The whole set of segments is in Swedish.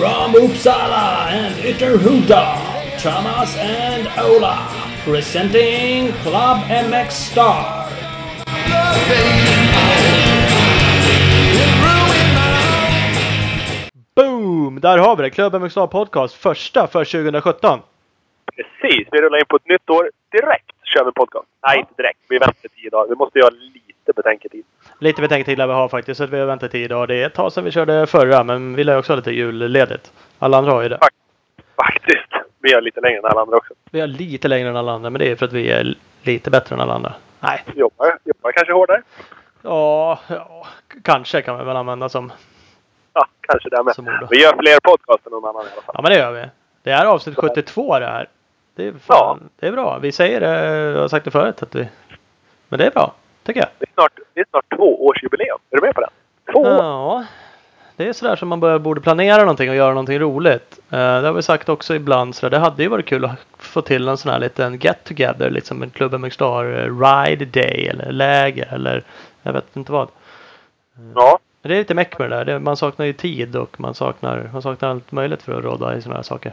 From Uppsala and Ytterhuda, Thomas and Ola, presenting Club MX Star. Boom! Där har vi det! Club MXA Podcast. Första för 2017. Precis, vi rullar in på ett nytt år. Direkt kör vi podcast. Nej, inte direkt. Vi väntar tio dagar. Vi måste ju ha lite betänketid. Lite betänketid lär vi ha faktiskt, så att vi har väntat tio dagar. Det är ett tag sedan vi körde förra, men vi lär också ha lite julledigt. Alla andra har ju det. Faktiskt. Vi har lite längre än alla andra också. Vi har lite längre än alla andra, men det är för att vi är lite bättre än alla andra. Nej. Jobbar, jobbar kanske hårdare. Ja, ja kanske kan man väl använda som, Ja, kanske det med. Vi gör fler podcast än någon annan i alla fall. Ja, men det gör vi. Det är avsnitt 72 det här. Det är, fan, det är bra. Vi säger det, jag har sagt det förut, att vi... Men det är bra, tycker jag. Det är snart, det är snart två års jubileum. Är du med på det? Två år! Ja, det är sådär som man bör, borde planera någonting och göra någonting roligt. Eh, det har vi sagt också ibland. Så det hade ju varit kul att få till en sån här liten get together. Liksom en Club MX Star eh, ride day eller läger eller jag vet inte vad. Ja, Men det är lite meck med det där. Det, man saknar ju tid och man saknar, man saknar allt möjligt för att råda i såna här saker.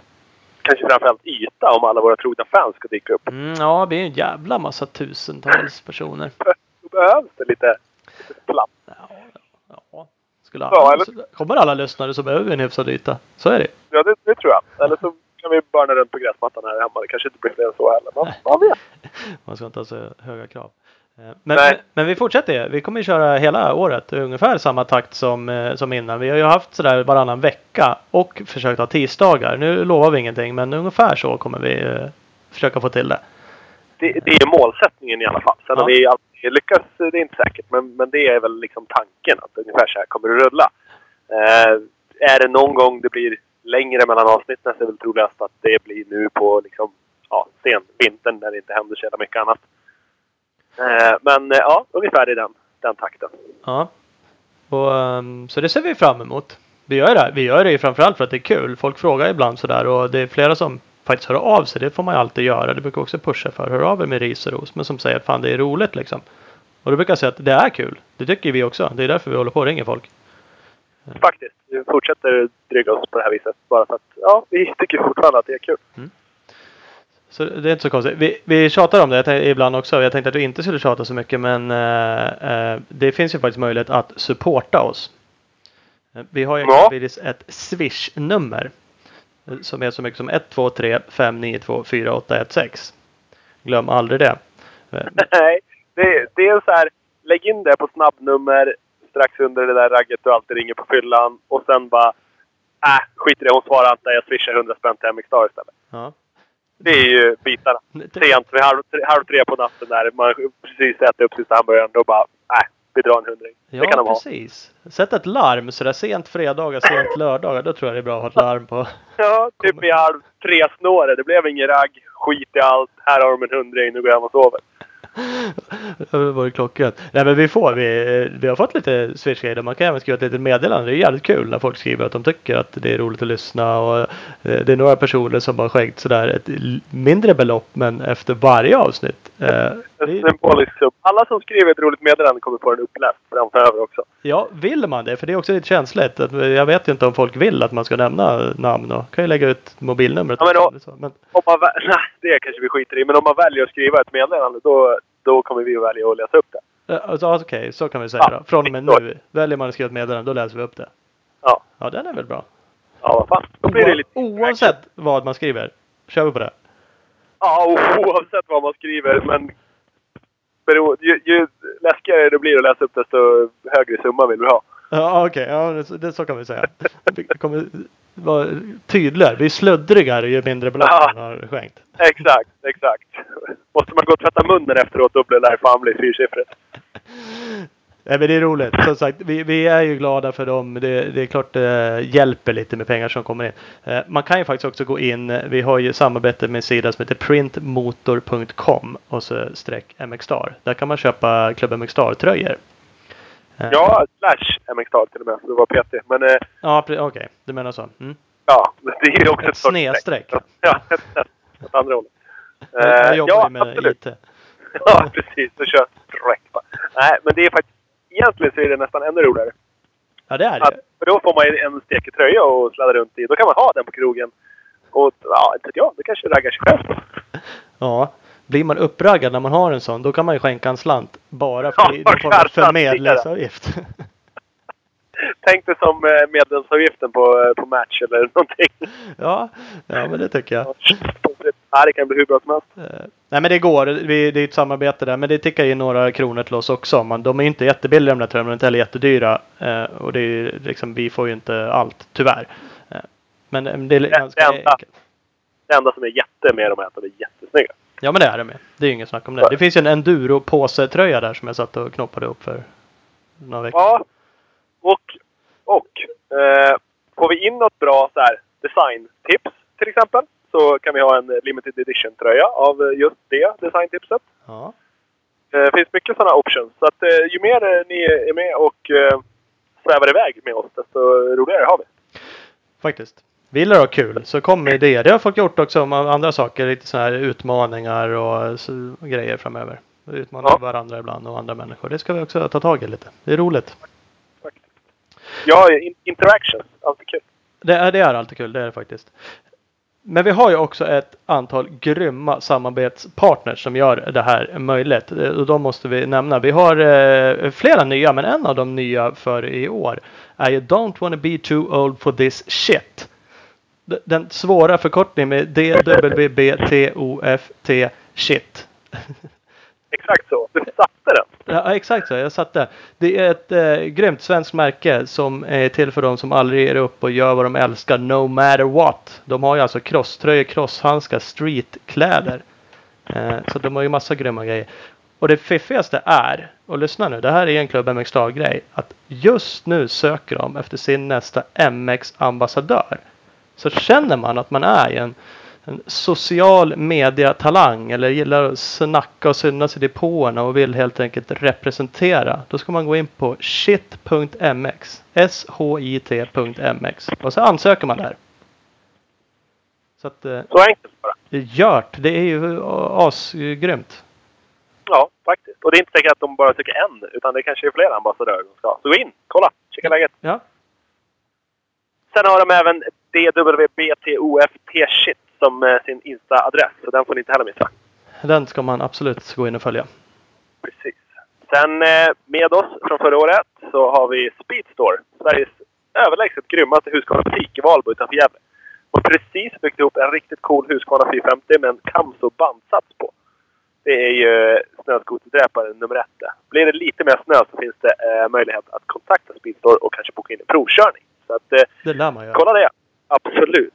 kanske framförallt yta om alla våra trogna fans ska dyka upp. Mm, ja, det blir en jävla massa tusentals personer. Då behövs det lite, lite plats. Ja, ja. Skulle Ja, alla, Kommer alla lyssnare så behöver vi en hyfsad yta. Så är det Ja, det, det tror jag. Eller så kan vi börna runt på gräsmattan här hemma. Det kanske inte blir fler än så heller. Men vad vet? Man ska inte ha så höga krav. Eh, Men, men, men vi fortsätter. Vi kommer ju köra hela året ungefär samma takt som, eh, som innan. Vi har ju haft sådär varannan vecka och försökt ha tisdagar. Nu lovar vi ingenting men ungefär så kommer vi eh, försöka få till det. Det, det är målsättningen i alla fall. Sen Ja. om vi alltid lyckas, det är inte säkert. Men, men det är väl liksom tanken att ungefär så här kommer det rulla. Eh, är det någon gång det blir längre mellan avsnitten så är det väl troligast att det blir nu på liksom, ja, sen vintern när det inte händer så jävla mycket annat. Eh, men eh, ja, ungefär i den, den takten. Ja. Och, ehm, så det ser vi fram emot. Vi gör det. Vi gör det ju framförallt för att det är kul. Folk frågar ibland sådär och det är flera som faktiskt hör av sig. Det får man ju alltid göra. Det brukar också pusha för. Hör av er med ris och ros. Men som säger att fan det är roligt liksom. Och då brukar jag säga att det är kul. Det tycker vi också. Det är därför vi håller på och ringer folk. Faktiskt. Vi fortsätter dryga oss på det här viset. Bara för att, ja, vi tycker fortfarande att det är kul. Så det är inte så konstigt. Vi, vi tjatar om det tänkte, ibland också. Jag tänkte att vi inte skulle tjata så mycket men eh, eh, det finns ju faktiskt möjlighet att supporta oss. Eh, Vi har ju Ja. ett Swish-nummer. Som är så mycket som 123 592 4816. Glöm aldrig det. Nej, det, det är så här. Lägg in det på snabbnummer strax under det där ragget du alltid ringer på fyllan. Och sen bara... Äh, skit i det. Hon svarar inte. Jag swishar 100 spänn till MX Star istället. Ja. Det är ju bitarna. Sent vid halv, tre- halv tre på natten där man precis äter upp sista hamburgaren. Då bara... Äh, vi drar en hundring. det kan Ja, de ha. precis. Sätt ett larm sådär sent fredagar, sent lördagar. Då tror jag det är bra att ha ett larm på. Ja, typ vid halv tre snåret. Det blev ingen ragg. Skit i allt. Här har de en hundring. Nu går jag hem och sover. Det var klockrent. Nej men vi får, vi, vi har fått lite switch där Man kan även skriva ett litet meddelande. Det är jävligt kul när folk skriver att de tycker att det är roligt att lyssna. Och eh, det är några personer som har skänkt sådär ett mindre belopp men efter varje avsnitt. Eh, En symbolisk sum. Alla som skriver ett roligt meddelande kommer få den uppläst framöver också. Ja, vill man det? För det är också lite känsligt. Att, jag vet ju inte om folk vill att man ska nämna namn och kan ju lägga ut mobilnumret. Ja, men eller så. men Om man nej, det kanske vi skiter i. Men om man väljer att skriva ett meddelande då, då kommer vi att välja att läsa upp det. eh, alltså, Okej, så kan vi säga Ja, då. Från och med nu. Väljer man att skriva ett meddelande, då läser vi upp det. Ja, Ja, den är väl bra. ja vad fan. Då blir det lite... Oavsett vad man skriver. Kör vi på det. Ja, oavsett vad man skriver. Men ju, ju läskigare det blir att läsa upp desto högre summa vill vi ha. Ja okej, ja, det, det, så kan vi säga. Vi kommer vara tydligare. Vi är sluddrigare ju mindre belopp Ja. man har skänkt. Exakt, exakt. Måste man gå och tvätta munnen efteråt då blir det där fan bli fyrsiffrigt. Nej men det är roligt. Som sagt, vi, vi är ju glada för dem. Det, det är klart det hjälper lite med pengar som kommer in. Eh, Man kan ju faktiskt också gå in. Vi har ju samarbete med en sida som heter printmotor.com och så streck MXstar. Där kan man köpa Club MXstar tröjor. Eh, Ja, slash MX-tal till och med. Det var PT. Men eh, Ja, okej. Du menar så. Mm. ja, det är ju också Ett ett snedstreck. Ja. Åt andra hållet. Jag, Eh, jobbar ja, med absolut. IT. Ja, precis. Du kör streck. Nej, men det är faktiskt... Egentligen så är det nästan ännu roligare. Ja, det är Att, det. för då får man en stekig tröja och sladda runt i. Då kan man ha den på krogen. Och ja, inte jag. Det kanske raggar sig själv. Ja. Blir man uppraggad när man har en sån, då kan man ju skänka en slant. Bara Ja, för, av garanterat. förmedlingsavgift. Tänk dig som eh, medlemsavgiften på, eh, på Match eller någonting. ja, ja, men det tycker jag. Ja, det kan bli hur bra som helst. Nej men det går. Vi, det är ett samarbete där. Men det tickar in några kronor till oss också. Man, de är inte jättebilliga de där tröjorna. De är inte heller jättedyra. Eh, och det är ju liksom, vi får ju inte allt tyvärr. Eh, men eh, det är Det- ganska det enda- enkelt. Det enda som är jätte med dem är att de är jättesnygga. Ja men det är det med. Det är ju inget snack om det. Det finns ju en enduro-påse-tröja där som jag satt och knoppade upp för några veckor Ja. Och, och eh, får vi in något bra så här, designtips till exempel så kan vi ha en limited edition-tröja av eh, just det designtipset. Ja. Eh, Det finns mycket sådana options. Så att eh, ju mer eh, ni är med och eh, svävar iväg med oss desto roligare har vi. Faktiskt. Vi gillar att ha kul, så kom med idéer. Det har folk gjort också om andra saker. Lite sådana här utmaningar och grejer framöver. Utmana Ja. varandra ibland och andra människor. Det ska vi också ta tag i lite. Det är roligt. Faktiskt. Ja, in- interactions. Alltid kul. Det är, det är alltid kul, det är det faktiskt. Men vi har ju också ett antal grymma samarbetspartners som gör det här möjligt. Eh, och de måste vi nämna. Vi har eh, flera nya, men en av de nya för i år är ju Don't wanna be too old for this shit. Den svåra förkortningen med D-W-B-T-O-F-T shit. Exakt så. Du satte den. Ja, exakt så. Jag satte. Det är ett eh, grymt svenskt märke som är till för de som aldrig ger upp och gör vad de älskar no matter what. De har ju alltså crosströjor, crosshandskar, streetkläder. Eh, så de har ju massa grymma grejer. Och det fiffigaste är, och lyssna nu, det här är en klubb mx grej att just nu söker de efter sin nästa MX-ambassadör. Så känner man att man är i en, en social media-talang eller gillar att snacka och synas i depåerna och vill helt enkelt representera. Då ska man gå in på shit.mx. S-H-I-T.mx. Och så ansöker man där. Så att eh, Så enkelt bara. gjort. Det är ju asgrymt. Ja, faktiskt. Och det är inte säkert att de bara tycker en, utan det kanske är flera ambassadörer de ska. Så gå in, kolla, kika läget. Ja. Sen har de även DWBTOFT-shit som eh, sin Insta-adress. Så den får ni inte heller missa. Den ska man absolut gå in och följa. Precis. Sen eh, med oss från förra året så har vi Speedstore. Sveriges överlägset grymmaste Husqvarna-butik i Valbo utanför Gävle. Och precis byggt ihop en riktigt cool Husqvarna 450 med en Kamso bandsats på. Det är ju snöskoterdräpare nummer ett. Blir det lite mer snö så finns det eh, möjlighet att kontakta Speedstore och kanske boka in en provkörning. Så att, eh, Det lär man göra. kolla det! Absolut!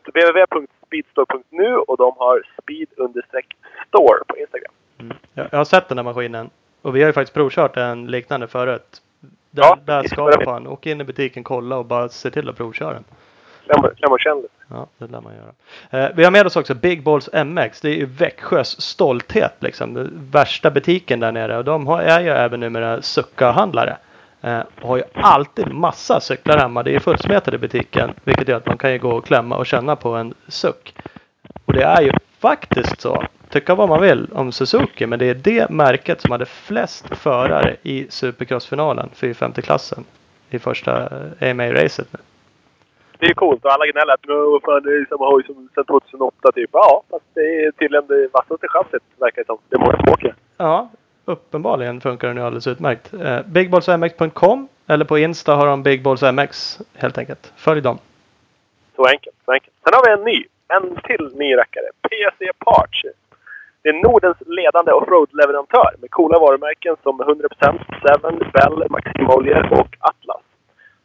www.speedstore.nu och de har speed-store på Instagram. Mm. Jag, jag har sett den här maskinen. Och vi har ju faktiskt provkört en liknande förut. Där, Ja, där ska jag fan åka in i butiken, kolla och bara se till att provköra den. Kläm och känn. Ja, det lär man göra. Eh, vi har med oss också Big Balls MX. Det är ju Växjös stolthet liksom. Den värsta butiken där nere. Och de har, är ju även numera Succa-handlare. Eh, har ju alltid massa cyklar hemma. Det är fullsmetat i butiken. Vilket gör att man kan ju gå och klämma och känna på en suck. Och det är ju faktiskt så. Tycka vad man vill om Suzuki. Men det är det märket som hade flest förare i Supercross-finalen. 450-klassen. I första eh, AMA-racet nu. Det är ju coolt och alla gnäller att "Nå, vad fan, det är samma hoj som sedan 2008 typ. Ja, fast det är tydligen det vassaste chassit verkar det som. Det som åker. Ja, uppenbarligen funkar den ju alldeles utmärkt. Eh, bigballsmx.com eller på Insta har de bigballsmx helt enkelt. Följ dem. Så enkelt, så enkelt. Sen har vi en ny. En till ny rackare. PC Parts. Det är Nordens ledande offroad-leverantör med coola varumärken som 100%, Seven, Bell, Maximoljor och Atlas.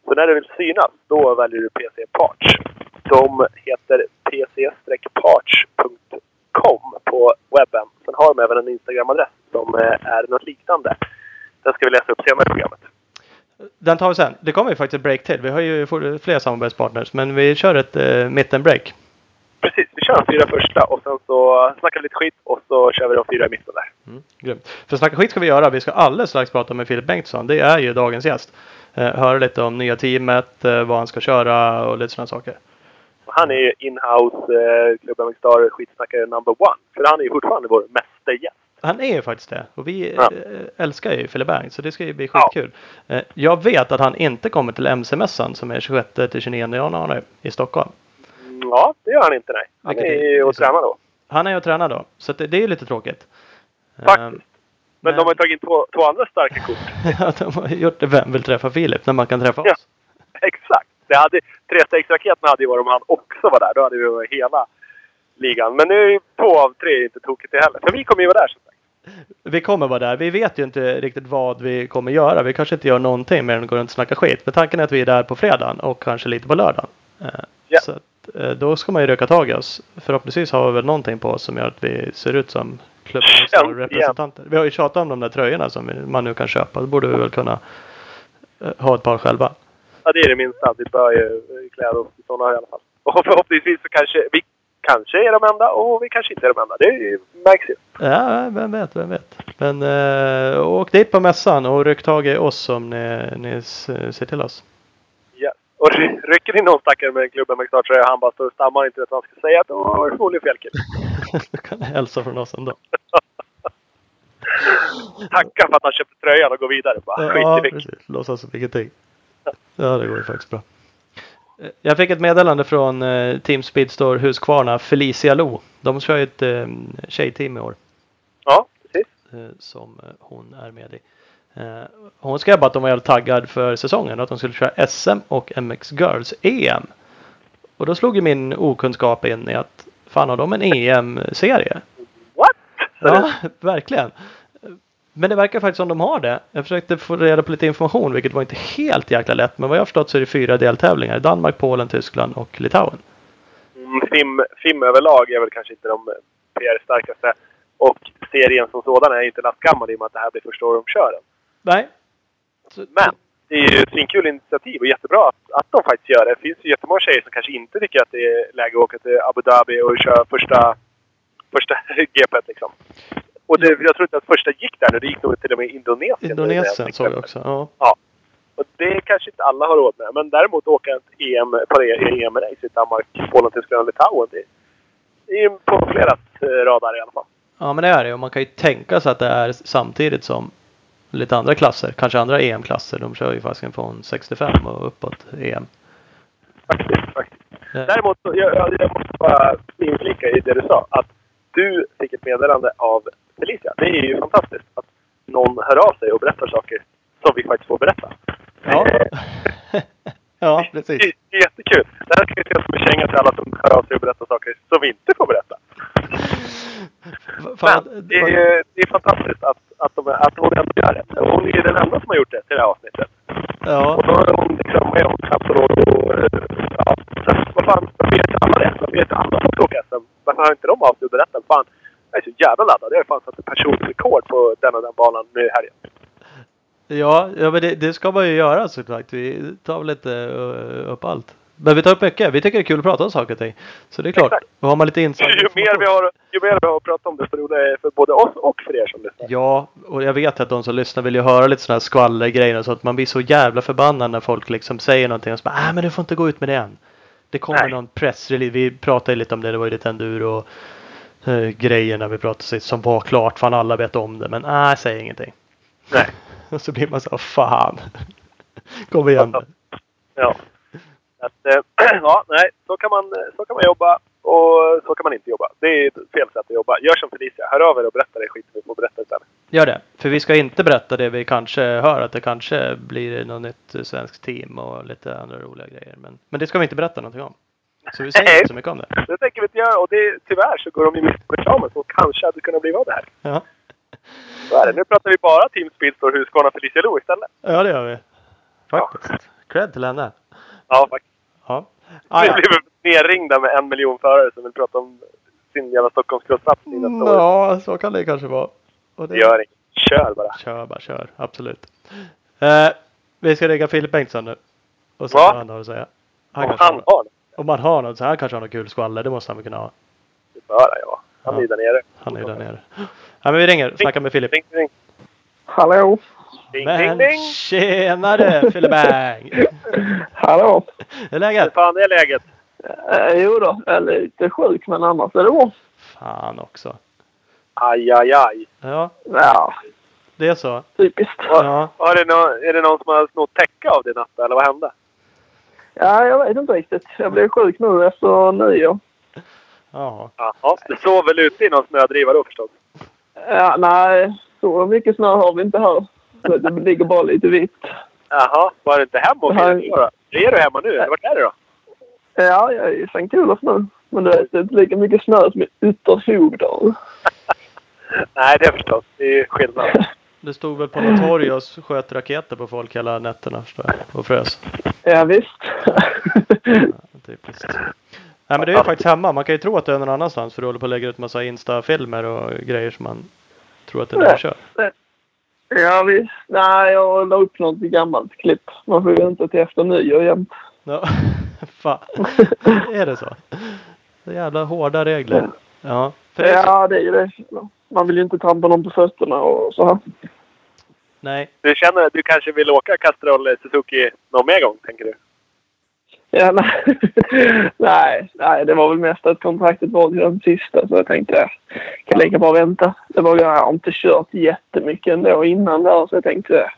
Så när du vill synas, då väljer du PC Parts. De heter pc-parts.com på webben. Sen har de även en Instagram-adress som eh, är något liknande. Den ska vi läsa upp senare i programmet. Den tar vi sen. Det kommer ju faktiskt ett break till. Vi har ju fler samarbetspartners men vi kör ett eh, mitten-break. Precis, vi kör de fyra första och sen så snackar vi lite skit och så kör vi de fyra i mitten där. Mm, grymt. För snacka skit ska vi göra. Vi ska alldeles strax prata med Filip Bengtsson. Det är ju dagens gäst. Eh, höra lite om nya teamet, eh, vad han ska köra och lite sådana saker. Han är ju in-house eh, Club MX Star skitsnackare number one. För han är ju fortfarande vår mästergäst. Han är ju faktiskt det. Och vi Ja. eh, älskar ju Philip Bang så det ska ju bli Ja. skitkul. Eh, Jag vet att han inte kommer till MC-mässan som är 26 till 29 januari i Stockholm. Ja, det gör han inte nej. Han Vilket är ju och tränar då. Han är ju och tränar då. Så det, det är ju lite tråkigt. Faktiskt. Eh, Men de har ju tagit två, två andra starka kort. Ja, de har gjort det. Vem vill träffa Filip när man kan träffa Ja. oss? Exakt. Det hade, trestegsraketen hade ju varit om han också var där. Då hade vi varit hela ligan. Men nu är två av tre inte tokigt det heller. För vi kommer ju vara där som sagt. Vi kommer vara där. Vi vet ju inte riktigt vad vi kommer göra. Vi kanske inte gör någonting mer än att gå runt och snacka skit. Men tanken är att vi är där på fredagen och kanske lite på lördagen. Ja. Så att, eh, då ska man ju röka tag i oss. Förhoppningsvis har vi väl någonting på oss som gör att vi ser ut som klubbens Känns representanter. Vi har ju tjatat om de där tröjorna som man nu kan köpa. Då borde vi väl kunna eh, ha ett par själva. Ja, det är det minsta. Vi bör ju eh, klä oss i sådana i alla fall. Och förhoppningsvis så kanske vi kanske är de enda och vi kanske inte är de enda. Det märks ju. Ja, vem vet, vem vet. Men eh, åk dit på mässan och ryck tag i oss om ni, ni ser till oss. Ja. Och ry- rycker in någon stackare med en klubba med tröja och han bara står och stammar och inte vet vad han ska säga. Då är det förmodligen fel kille. du kan hälsa från oss ändå. Tacka för att han köpte tröjan och går vidare. Bara skit Ja, i vilket. Låtsas som ingenting. Ja, det går ju faktiskt bra. Eh, Jag fick ett meddelande från eh, Team Speedstore Huskvarna, Felicia Lo. De kör ju ett eh, tjejteam i år Ja, precis. eh, som hon är med i. Hon skrev att de var jävligt taggad för säsongen och att de skulle köra SM och MX Girls EM. Och då slog ju min okunskap in i att fan har de en EM-serie? What? Ja, verkligen. Men det verkar faktiskt som de har det. Jag försökte få reda på lite information, vilket var inte helt jäkla lätt. Men vad jag har förstått så är det fyra deltävlingar. Danmark, Polen, Tyskland och Litauen. Mm, FIM, överlag är väl kanske inte de PR-starkaste. Och serien som sådan är inte lastgammal i och med att det här blir första året de kör den. Nej. Så, Men det är ju ett svinkul initiativ och jättebra att, att de faktiskt gör det. Det finns ju jättemånga tjejer som kanske inte tycker att det är läge att åka till Abu Dhabi och köra första, första GPet liksom. Och det, jag tror inte att första gick där nu. Det gick nog till och med Indonesien. Indonesien såg jag också. Ja. Och det kanske inte alla har råd med. Men däremot åka ett EM, det EM-race i Danmark, Polen, Tyskland och Litauen. Det, är på flera eh, radar i alla fall. ja, men det är det. Och man kan ju tänka sig att det är samtidigt som lite andra klasser. Kanske andra EM-klasser. De kör ju faktiskt från 65 och uppåt EM. Faktiskt, faktiskt. Däremot, jag, jag måste bara inflika i det du sa. Att du fick ett meddelande av Felicia. Det är ju fantastiskt att någon hör av sig och berättar saker som vi faktiskt får berätta. Ja. Eh, ja, precis. det är jättekul. Det här kan ju ses som en känga till alla som hör av sig och berättar saker som vi inte får berätta. Fan, Men det är, ju- det är fantastiskt att, att, de, att hon ändå gör det. Och Hon är den enda som har gjort det till det här avsnittet. ja. Och då är hon liksom med om Kapsolod och... eh, Ja, så vad fan, varför vet alla det? Varför vet alla som ska åka SM? Varför har inte de av sig och berättat? Fan, jag är så jävla laddad. Jag har fan satt ett personligt rekord på den och den banan nu i helgen. Ja, ja men det, det ska man ju göra såklart. Vi tar väl inte uh, upp allt. Men vi tar upp mycket. Vi tycker det är kul att prata om saker och ting. Så det är klart. Har man lite insider ju, mer vi har, ju mer vi har att prata om desto roligare är det för både oss och för er som lyssnar. Ja, och jag vet att de som lyssnar vill ju höra lite sådana här skvallergrejer så att man blir så jävla förbannad när folk liksom säger någonting och så bara, äh, men du får inte gå ut med det än. Det kommer Nej. någon pressrelease. Vi pratade lite om det. Det var ju lite enduro och uh, grejer när vi pratade sist som var klart. Fan alla vet om det. Men nej, säg ingenting. Nej. Och så blir man så fan. Kom igen. Ja. Att, eh, ja, nej, så kan, man, så kan man jobba och så kan man inte jobba. Det är fel sätt att jobba. Gör som Felicia. Hör av er och berätta det skiten vi får berätta istället. Gör det. För vi ska inte berätta det vi kanske hör. Att det kanske blir något nytt eh, svenskt team och lite andra roliga grejer. Men, men det ska vi inte berätta någonting om. Så vi säger inte så mycket om det. Det tänker vi inte göra och det, tyvärr så går de ju miste om reklamen som kanske hade kunnat bli av det här. Ja, Så är det. Nu pratar vi bara Team Speedstore Husqvarna Felicia Lo istället. ja det gör vi. Faktiskt. Cred till henne. Ja, faktiskt. Ja. Ah, Vi ja. blev nerringda med en miljon förare som vill prata om sin jävla Stockholmscrosssatsning nästa år. Ja, så kan det kanske vara. Och Det gör inget. Kör bara. Kör bara, kör. Absolut. Eh, vi ska ringa Filip Bengtsson nu. Och se Va? vad han har att säga. Han han har det. Om han har något så han kanske har något kul skvaller. Det måste han väl kunna ha. Det bör han, ja. Han är Ja. ju där nere. Han är ju där nere. Ja, men vi ringer. Snackar med Filip. Ding, ding. Hallå? Ding, Men ding, ding. tjenare Filip Bang! Hallå? Hur är Hur läget? fan är läget? Eh, jo då, jag är lite sjuk men annars är det bra. Fan också. Aj, aj, aj. Ja, Ja, det är så. typiskt. Ja. Har det nå- är det någon som har snott täcke av din natta, eller vad hände? Ja, jag vet inte riktigt. Jag blev sjuk nu efter nyår. Ja. Jaha. Du sov väl ute i någon snödriva då förstås? Ja, nej, så mycket snö har vi inte här. Så Det ligger bara lite vitt. Jaha. Var du inte hemma och firade nyår då? Är du hemma nu, vart är du då? Ja, jag är i Sankt Olof nu. Men du vet, det är inte lika mycket snö som i Ytterhogdal. Nej, det förstås. Det är ju skillnad. Du stod väl på något torg och sköt raketer på folk hela nätterna förstår jag, och frös. Ja, visst. Typiskt. Nej men det är ju faktiskt hemma. Man kan ju tro att det är någon annanstans för du håller på att lägga ut massa Insta-filmer och grejer som man tror att det är där du kör. ja, visst. Nej, jag la upp något gammalt klipp. Man får ju vänta till efter nyår jämt. Ja. Fan. är det så? Så jävla hårda regler. Ja. Det är. Ja, det är ju det. Man vill ju inte trampa någon på fötterna och så här. Nej. Du känner att du kanske vill åka Castrol Suzuki någon mer gång, tänker du? Ja, nej. nej, nej, det var väl mest att kontraktet var till den sista så jag tänkte jag kan lika bra vänta. Det var, jag har inte kört jättemycket ändå innan där så jag tänkte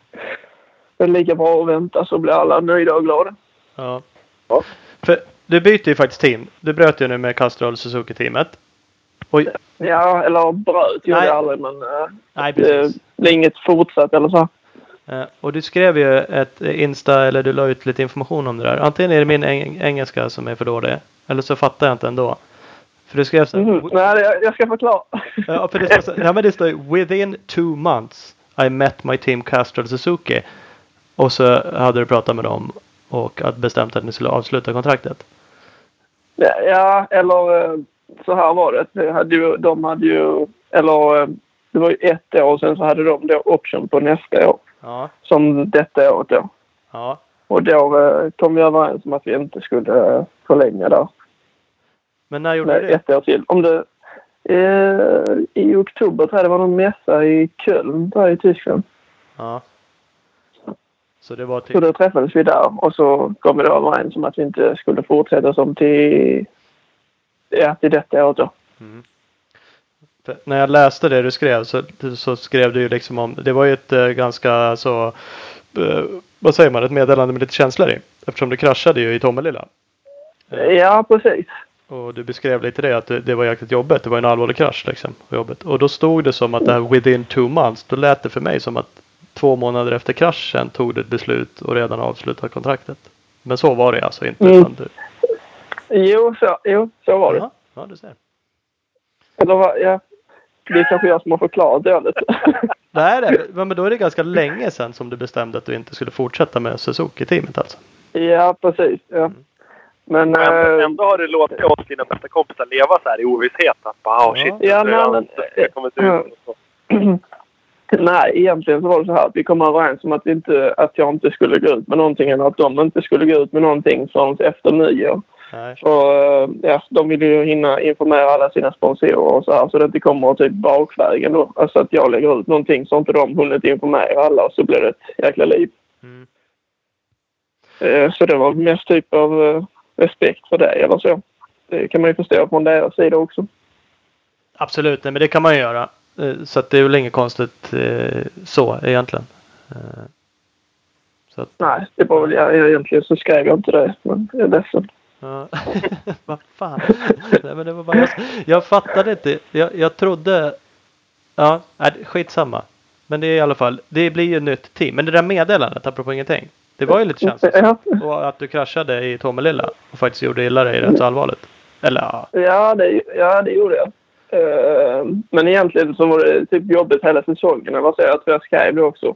det är lika bra att vänta så blir alla nöjda och glada. Ja. Ja. För du byter ju faktiskt team. Du bröt ju nu med Castrol Suzuki-teamet. Och, Ja, eller bröt gjorde jag aldrig men äh, nej det blir inget fortsatt eller så. Eh, Och du skrev ju ett Insta eller du la ut lite information om det där. Antingen är det min eng- engelska som är för dålig. Eller så fattar jag inte ändå. För du skrev så här, Mm. Nej, jag, jag ska förklara. Ja, för det står, ja, men det står ju, within two months I met my team Castrol Suzuki. Och så hade du pratat med dem och att bestämt att ni skulle avsluta kontraktet. Ja, ja, eller eh, så här var det. Det hade ju, de hade ju, eller eh, det var ju ett år och sen så hade de då option på nästa år. Ja, Som detta året då. ja, Och då eh, kom vi överens om att vi inte skulle eh, förlänga där. men när gjorde med du det? ett år till. Om det, eh, I oktober tror jag det var någon mässa i Köln där i Tyskland. Ja. Så det var Så typ, då träffades vi där och så kom vi då överens om att vi inte skulle fortsätta som till, ja, till detta året då. för när jag läste det du skrev så, så skrev du ju liksom om, det var ju ett eh, ganska så, eh, vad säger man, ett meddelande med lite känslor i. Eftersom du kraschade ju i Tommelilla. Ja, precis. Och du beskrev lite det att det, var jäkligt jobbigt. Det var en allvarlig krasch liksom. Jobbet. Och då stod det som att det här within two months. Då lät det för mig som att två månader efter kraschen tog du ett beslut och redan avslutat kontraktet. Men så var det alltså inte. Mm. utan Du, Jo, så, jo, så var det. ja, ja, du ser. Eller vad, ja. Det är kanske jag som har förklarat dåligt. Nej, nej, men då är det ganska länge sedan som du bestämde att du inte skulle fortsätta med Suzuki-teamet alltså. ja, precis. Ja. Men... Men eh, ändå har du låtit oss, dina bästa kompisar, leva så här i ovisshet. Att bara, oh, shit, Ja, men- det kommit ut. Så. Nej, egentligen så var det så här att vi kom överens om att, vi inte, att jag inte skulle gå ut med någonting eller att de inte skulle gå ut med någonting förrän efter nyår. Nej. Och, eh, ja, de ville ju hinna informera alla sina sponsorer och så här så det inte kommer typ bakvägen då. Alltså att jag lägger ut någonting så inte de hunnit informera alla och så blir det ett jäkla liv. Mm. Eh, Så det var mest typ av eh, respekt för det eller så. Det kan man ju förstå från deras sida också. Absolut, nej, men det kan man ju göra. Så att det är väl inget konstigt så egentligen. Så att, Nej, det var väl jag, egentligen så skrev jag inte det. Men jag är ledsen. Ja. Vad fan. Nej, men det var bara jag, jag fattade inte. Jag, jag trodde. Ja, nej, skitsamma. Men det är i alla fall. Det blir ju nytt team. Men det där meddelandet apropå ingenting. Det var ju lite känsligt. Och att du kraschade i Tomelilla. Och faktiskt gjorde illa dig rätt så allvarligt. Eller ja. ja, det, ja, det gjorde jag. Eh, Men egentligen så var det typ jobbigt hela säsongen. Eller så. Jag tror jag skrev det också.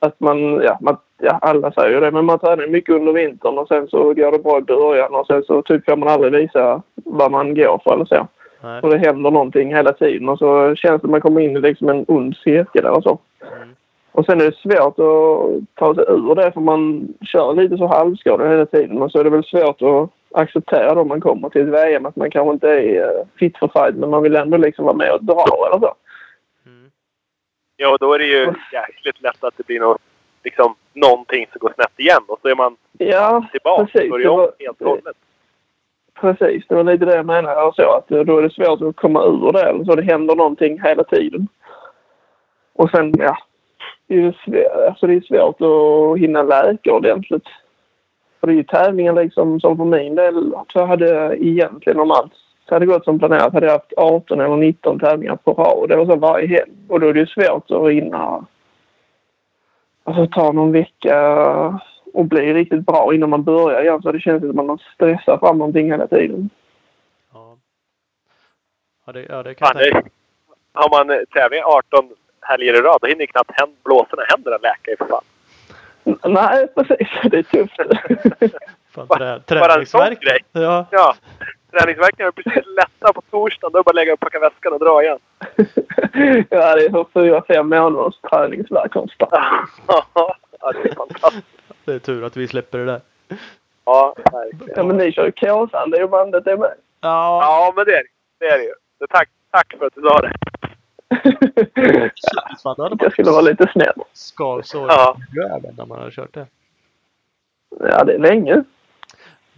Att man, ja, man, ja alla säger ju det, men man tränar mycket under vintern och sen så går det bra i början och sen så typ får man aldrig visa vad man går för eller så. Nej. Och det händer någonting hela tiden och så känns det att man kommer in i liksom en ond cirkel eller så. Mm. Och sen är det svårt att ta sig ur det för man kör lite så halvskadad hela tiden. Men så är det väl svårt att acceptera då man kommer till ett VM att man kanske inte är eh, fit för fight men man vill ändå liksom vara med och dra eller så. Ja, och då är det ju jäkligt lätt att det blir något, liksom, någonting som går snett igen. Och så är man Ja, tillbaka precis. och börjar om helt och hållet. precis. Det var lite det jag menade. Jag så att då är det svårt att komma ur det. Eller så det händer någonting hela tiden. Och sen, ja. Det är, svårt, alltså det är svårt att hinna läka ordentligt. För det är ju tävlingar liksom som för min del. Så jag hade egentligen om allt så hade det gått som planerat hade jag haft 18 eller 19 tävlingar på rad. Det var så varje helg. Och då är det ju svårt att hinna alltså, ta någon vecka och bli riktigt bra innan man börjar igen. Så det känns som att man stressar fram någonting hela tiden. Ja. Ja, det, ja, det kan jag tänka har man eh, tävling 18 helger i rad, då hinner ju knappt händ, blåsorna händerna läka i för fan. Nej, precis. Det är tufft. Fan, Bara- trä, bara en sån träningsvärk. grej. Ja, Ja, träningsvärkningar är precis lätta på torsdagen. Då är det bara att lägga upp, packa väskan och dra igen. ja, det är så fyra, fem månaders träningsvärk konstant. ja, det är fantastiskt. det är tur att vi släpper det där. Ja, verkligen. Ja, men ni kör ju Kåsan. Det är ju bandet det med. Ja, Ja, men det är det. Det är det ju. Så tack, tack för att du sa det. fan, då hade man Jag skulle vara lite snäll. skavsår Ja. i röven när man hade kört det. Ja, det är länge.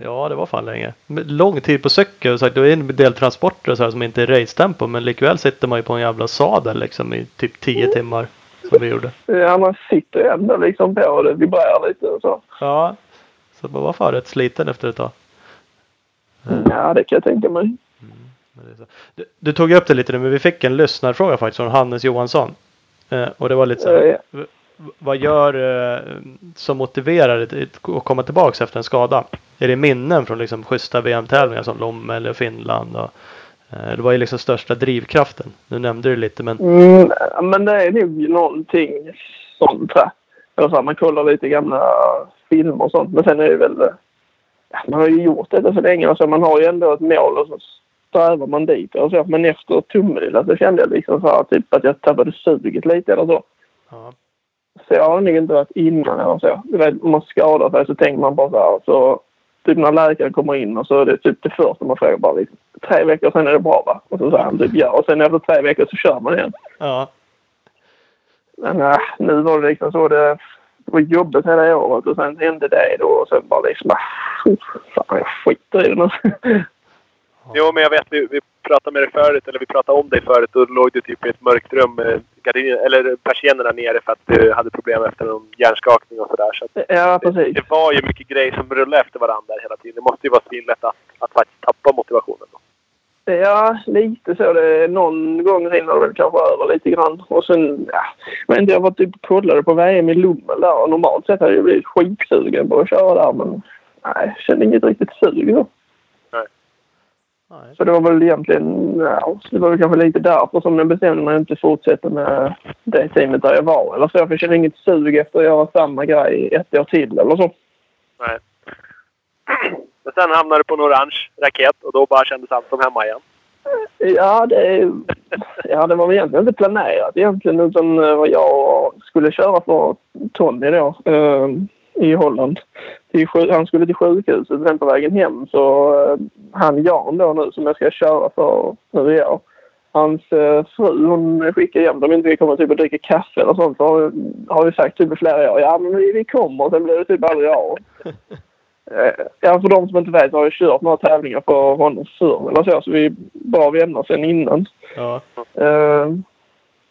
Ja, det var fan länge. Men Lång tid på cykel. Så det är en del transporter så här, som inte är racetempo. Men likväl sitter man ju på en jävla sadel liksom i typ 10 timmar. Som vi gjorde. Ja, man sitter ändå liksom på det vibrerar lite och så. Ja. Så man var fan rätt sliten efter ett tag. Ja, det kan jag tänka mig. Så. Du, du tog upp det lite nu, men vi fick en lyssnarfråga faktiskt från Hannes Johansson. Eh, och det var lite så här, v- v- Vad gör eh, som motiverar att komma tillbaks efter en skada? Är det minnen från liksom schyssta VM-tävlingar som Lomme eller Finland? Och, eh, det var ju liksom största drivkraften. Nu nämnde du lite men Mm, men det är nog någonting sånt här. Eller så här, man kollar lite gamla filmer och sånt. Men sen är det väl... Ja, man har ju gjort detta så länge. Alltså, man har ju ändå ett mål och så strävar man dit. Och så. Men efter tummen så kände jag liksom så här, typ att jag tappade suget lite eller så. ja, Så jag har nog inte varit innan eller så. Du vet, om man skadar sig så tänker man bara så här. Så, typ när läkaren kommer in och så är det typ det första man frågar bara liksom, tre veckor sen är det bra va? Och så säger han typ ja. Och sen efter tre veckor så kör man igen. ja, Men äh, nu var det liksom så. Det, det var jobbigt hela året och sen hände det då. Och sen bara liksom... Äh, fan, jag skiter i det nu. Jo, men jag vet, vi, vi pratade med dig förut, eller vi pratade om dig förut. Då låg du typ i ett mörkt rum med gardiner, eller persiennerna nere för att du hade problem efter någon hjärnskakning och sådär. Så ja, precis. det var ju mycket grejer som rullade efter varandra hela tiden. Det måste ju vara svinlätt att, att faktiskt tappa motivationen. Då. Ja, lite så. Det, någon gång rinner det väl kanske över lite grann. Och sen, ja. Men jag var typ kollade på VM i Lommel där. Och normalt sett hade jag blivit skitsugen på att köra där. Men nej, jag kände inget riktigt sug då. Nej. Så det var väl egentligen, ja, det var väl kanske lite därför som jag bestämde mig att inte fortsätta med det teamet där jag var. Eller så, jag kände inget sug efter att göra samma grej ett år till eller så. Nej. Men sen hamnade du på en orange raket och då bara kändes allt som hemma igen. Ja, det, ja, det var väl egentligen inte planerat egentligen utan eh, vad jag skulle köra för Tony då eh, i Holland. Till, han skulle till sjukhuset sen på vägen hem så eh, han Jan då nu som jag ska köra för nu i år. Hans eh, fru hon skickar jämt om inte vi kommer typ och dricka kaffe eller sånt så har, har vi sagt typ i flera år ja men vi, kommer sen blir det typ aldrig av. Eh, Ja, för de som inte vet så har jag kört några tävlingar för honom förr eller så. Så vi är bra vänner sen innan. Ja, jag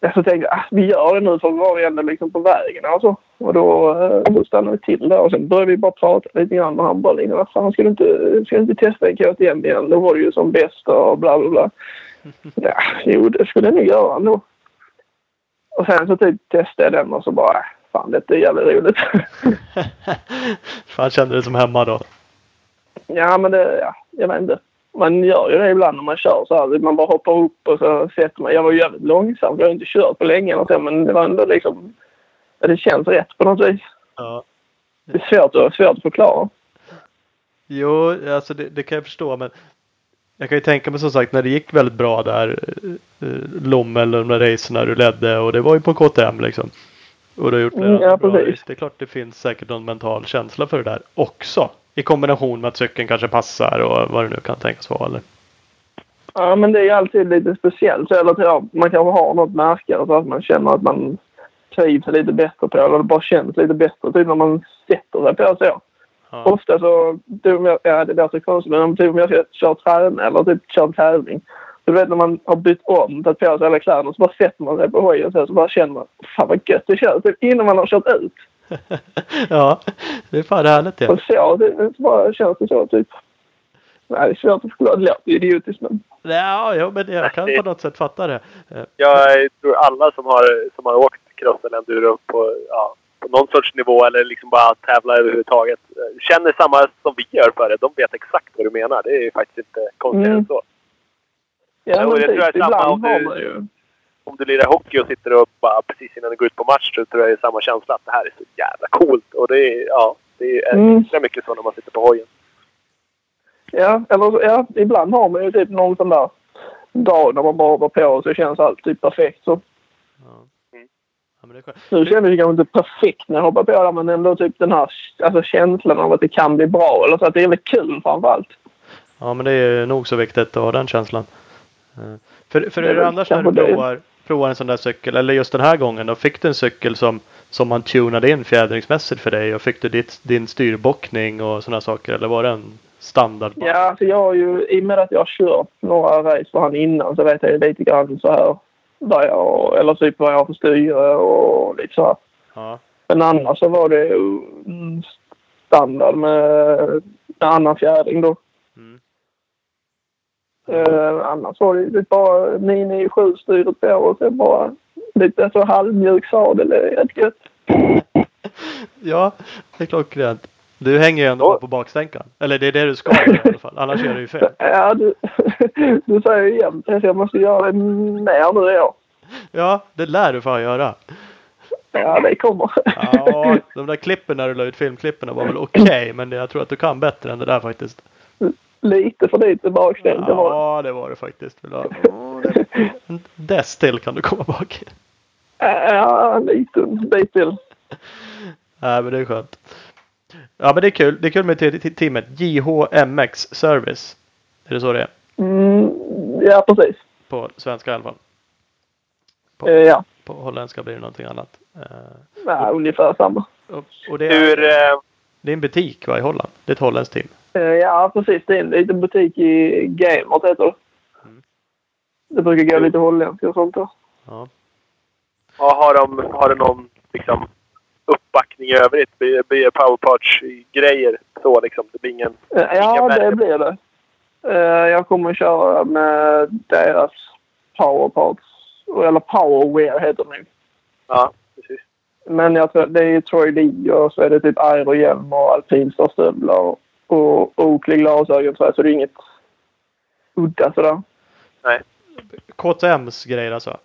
så tänkte jag, ah, vi gör det nu för vi var ju ändå liksom på vägen alltså. Och då, uh, då stannade vi till där och sen började vi bara prata lite grann med han bara liksom, vad fan ska du inte, ska du inte testa en KTM igen? Då var det ju som bäst och bla bla bla. Ja, jo det skulle jag nog göra ändå. Och sen så typ testade jag den och så bara, äh, fan detta är jävligt roligt. fan kände det som hemma då. Ja, men det, ja, jag vet inte. Man gör ju det ibland när man kör så här. Man bara hoppar upp och så sätter man. Jag var ju jävligt långsam. Jag har inte kört på länge eller så, men det var ändå liksom... Det känns rätt på något vis. Ja. Det är svårt att, svårt att förklara. Jo, alltså det, det kan jag förstå men jag kan ju tänka mig som sagt när det gick väldigt bra där eh, eh, Lommel och de där racerna du ledde och det var ju på KTM liksom. Och du har gjort Mm, flera ja, bra race. Det är klart det finns säkert någon mental känsla för det där också. I kombination med att cykeln kanske passar och vad det nu kan tänkas vara. Eller? Ja, men det är alltid lite speciellt. Så, eller, ja, man kanske har något märke eller så att man känner att man trivs lite bättre på. Eller det bara känns lite bättre typ när man sätter sig på så. Ja. Ofta så, typ jag, ja det låter konstigt, men om typ om jag ska köra träning eller typ köra en tävling. Du vet när man har bytt om, tagit på sig alla kläderna så bara sätter man sig på hojen så, så bara känner man fan vad gött det känns. Typ innan man har kört ut. ja, det är fan härligt ja. Och så, det, det bara känns det så typ. Nej, det är svårt att förklara. Det låter idiotiskt men. Ja, jo, men jag kan på något sätt fatta det. Eh, Jag tror alla som har, som har åkt cross eller enduro på, ja, på någon sorts nivå eller liksom bara tävlar överhuvudtaget eh, känner samma som vi gör för det. De vet exakt vad du menar. Det är ju faktiskt inte konstigare Mm. än så. Ja, men det tror jag typ, är samma om du-. Om du lirar hockey och sitter och bara precis innan du går ut på match så tror jag det är samma känsla att det här är så jävla coolt. Och det är, ja, det är Mm. extra mycket så när man sitter på hojen. Ja, eller ja, ibland har man ju typ någon sån där dag när man bara hoppar på och så känns allt typ perfekt. Så Ja. Mm. Ja, men det nu kändes det kanske inte perfekt när jag hoppar på det men ändå typ den här alltså, känslan av att det kan bli bra. Eller så att det är väldigt kul framför allt. Ja, men det är nog så viktigt att ha den känslan. Eh, För, för Det är är det annars när du provar, provar en sån där cykel, eller just den här gången då, fick du en cykel som, som man tunade in fjädringsmässigt för dig och fick du ditt, din styrbockning och sådana saker eller var det en standard? Ja, alltså jag har ju, i och med att jag har kört några race för han innan så vet jag ju lite grann så här vad jag, eller typ vad jag har för styre och lite så här. Ja. Men annars så var det standard med en annan fjädring då. Eh, annars var det bara 997 styret på och sen bara lite så halvmjuk sadel. Det är rätt gött. ja, det är klockrent. Du hänger ju ändå Ja. på bakstänkan. Eller det är det du ska göra i alla fall. Annars gör du ju fel. Ja, du, du säger ju jämt det, så jag måste göra det mer nu i år. Ja, det lär du fan göra. Ja, det kommer. Ja, de där klippen när du la ut filmklippen var väl okej. men jag tror att du kan bättre än det där faktiskt. Lite för lite bakstänk. det var det. Ja, det var det faktiskt. En dess till kan du komma bak. Ja, en liten bit till. Nej, men det är skönt. Ja, men det är kul. Det är kul med te- te- teamet. JHMX Service. Är det så det är? Mm, ja, precis. På svenska i alla fall. Eh, ja, På holländska blir det någonting annat. Eh, ja, ungefär samma. och, och det, Hur, är, eh, det är en butik va, i Holland. Det är ett holländskt team. Eh, ja, precis. Det är en liten butik i Gamert heter det. Mm. Det brukar gå lite holländskt och sånt där. Ja. ja, har, de, har de någon liksom, uppbackning i övrigt? Blir det powerparts-grejer så liksom? Det blir ingen... Eh, Ja, Inga det blir det. Eh, Jag kommer att köra med deras powerparts. Eller powerwear heter det nu. Ja, precis. Men jag tror det är Troy Lee och så är det typ aerohjälm och alpinstarstövlar och, och Oakley glasögon tror jag. Så det är inget udda sådär. KTMs grejer alltså.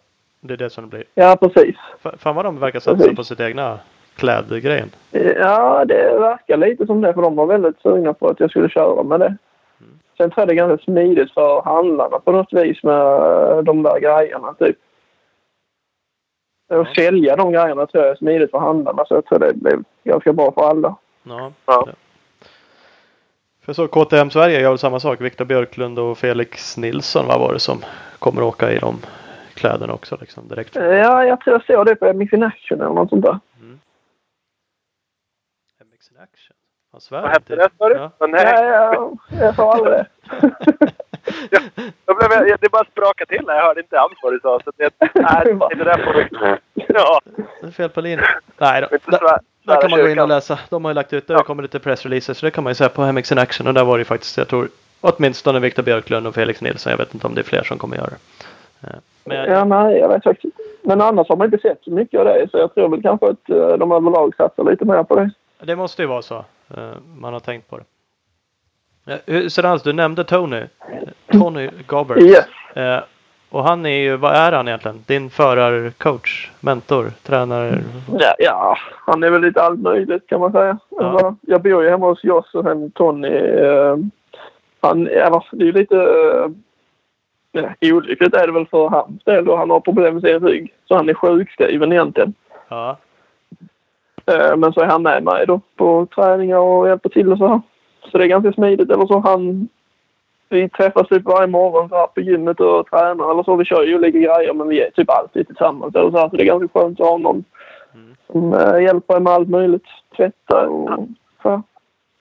Det är det som det blir. Ja, precis. Fa- Fan vad de verkar satsa Precis. på sitt egna klädgrejen. Ja, det verkar lite som det. För de var väldigt sugna på att jag skulle köra med det. Sen tror jag det är ganska smidigt för handlarna på något vis med de där grejerna. Typ. Att sälja de grejerna tror jag är smidigt för handlarna. Så jag tror det blir ganska bra för alla. Ja. Ja. För så KTM Sverige gör väl samma sak. Viktor Björklund och Felix Nilsson vad var det som kommer åka i de kläderna också liksom direkt. Ja, jag tror jag såg det på MX in Action eller något sånt där. MX in Action. Svär Vad hette det sa du? Ja. Nej, Ja, ja, jag sa aldrig det. jag blev, jag, det bara sprakade till. Jag hörde inte alls vad du sa. Så det, nej, det där får vi... Ja, Det är fel på linjen. Nej då. Där, kan man gå in och läsa. De har ju lagt ut, det har Ja. kommit lite pressreleaser så det kan man ju säga på MX in Action. Och där var det ju faktiskt, jag tror åtminstone Viktor Björklund och Felix Nilsson. Jag vet inte om det är fler som kommer göra det. Eh, Men jag, Ja, nej, jag vet faktiskt. Men annars har man inte sett så mycket av det. Så jag tror väl kanske att eh, de överlag satsar lite mer på det. Det måste ju vara så. Eh, Man har tänkt på det. Eh, hur- Sen alltså, du nämnde Tony. Tony Gobbert. Yes. Eh, Och han är ju, vad är han egentligen? Din förarcoach, mentor, tränare? Ja, ja, han är väl lite allt möjligt kan man säga. Ja. Alltså, jag bor ju hemma hos Joss och sen Tony. Eh, han, eller, det är ju lite eh, ja, olyckligt är det väl för hans del då. Han har problem med sin rygg. Så han är sjukskriven egentligen. Ja. Eh, men så är han med mig då på träningar och hjälper till och så här. Så det är ganska smidigt. Eller så han... Vi träffas typ varje morgon så här på gymmet och tränar eller så. Vi kör ju olika grejer men vi är typ alltid tillsammans. Eller så, här. så det är ganska skönt att ha någon Mm. som eh, hjälper med allt möjligt. Tvätta och så. här.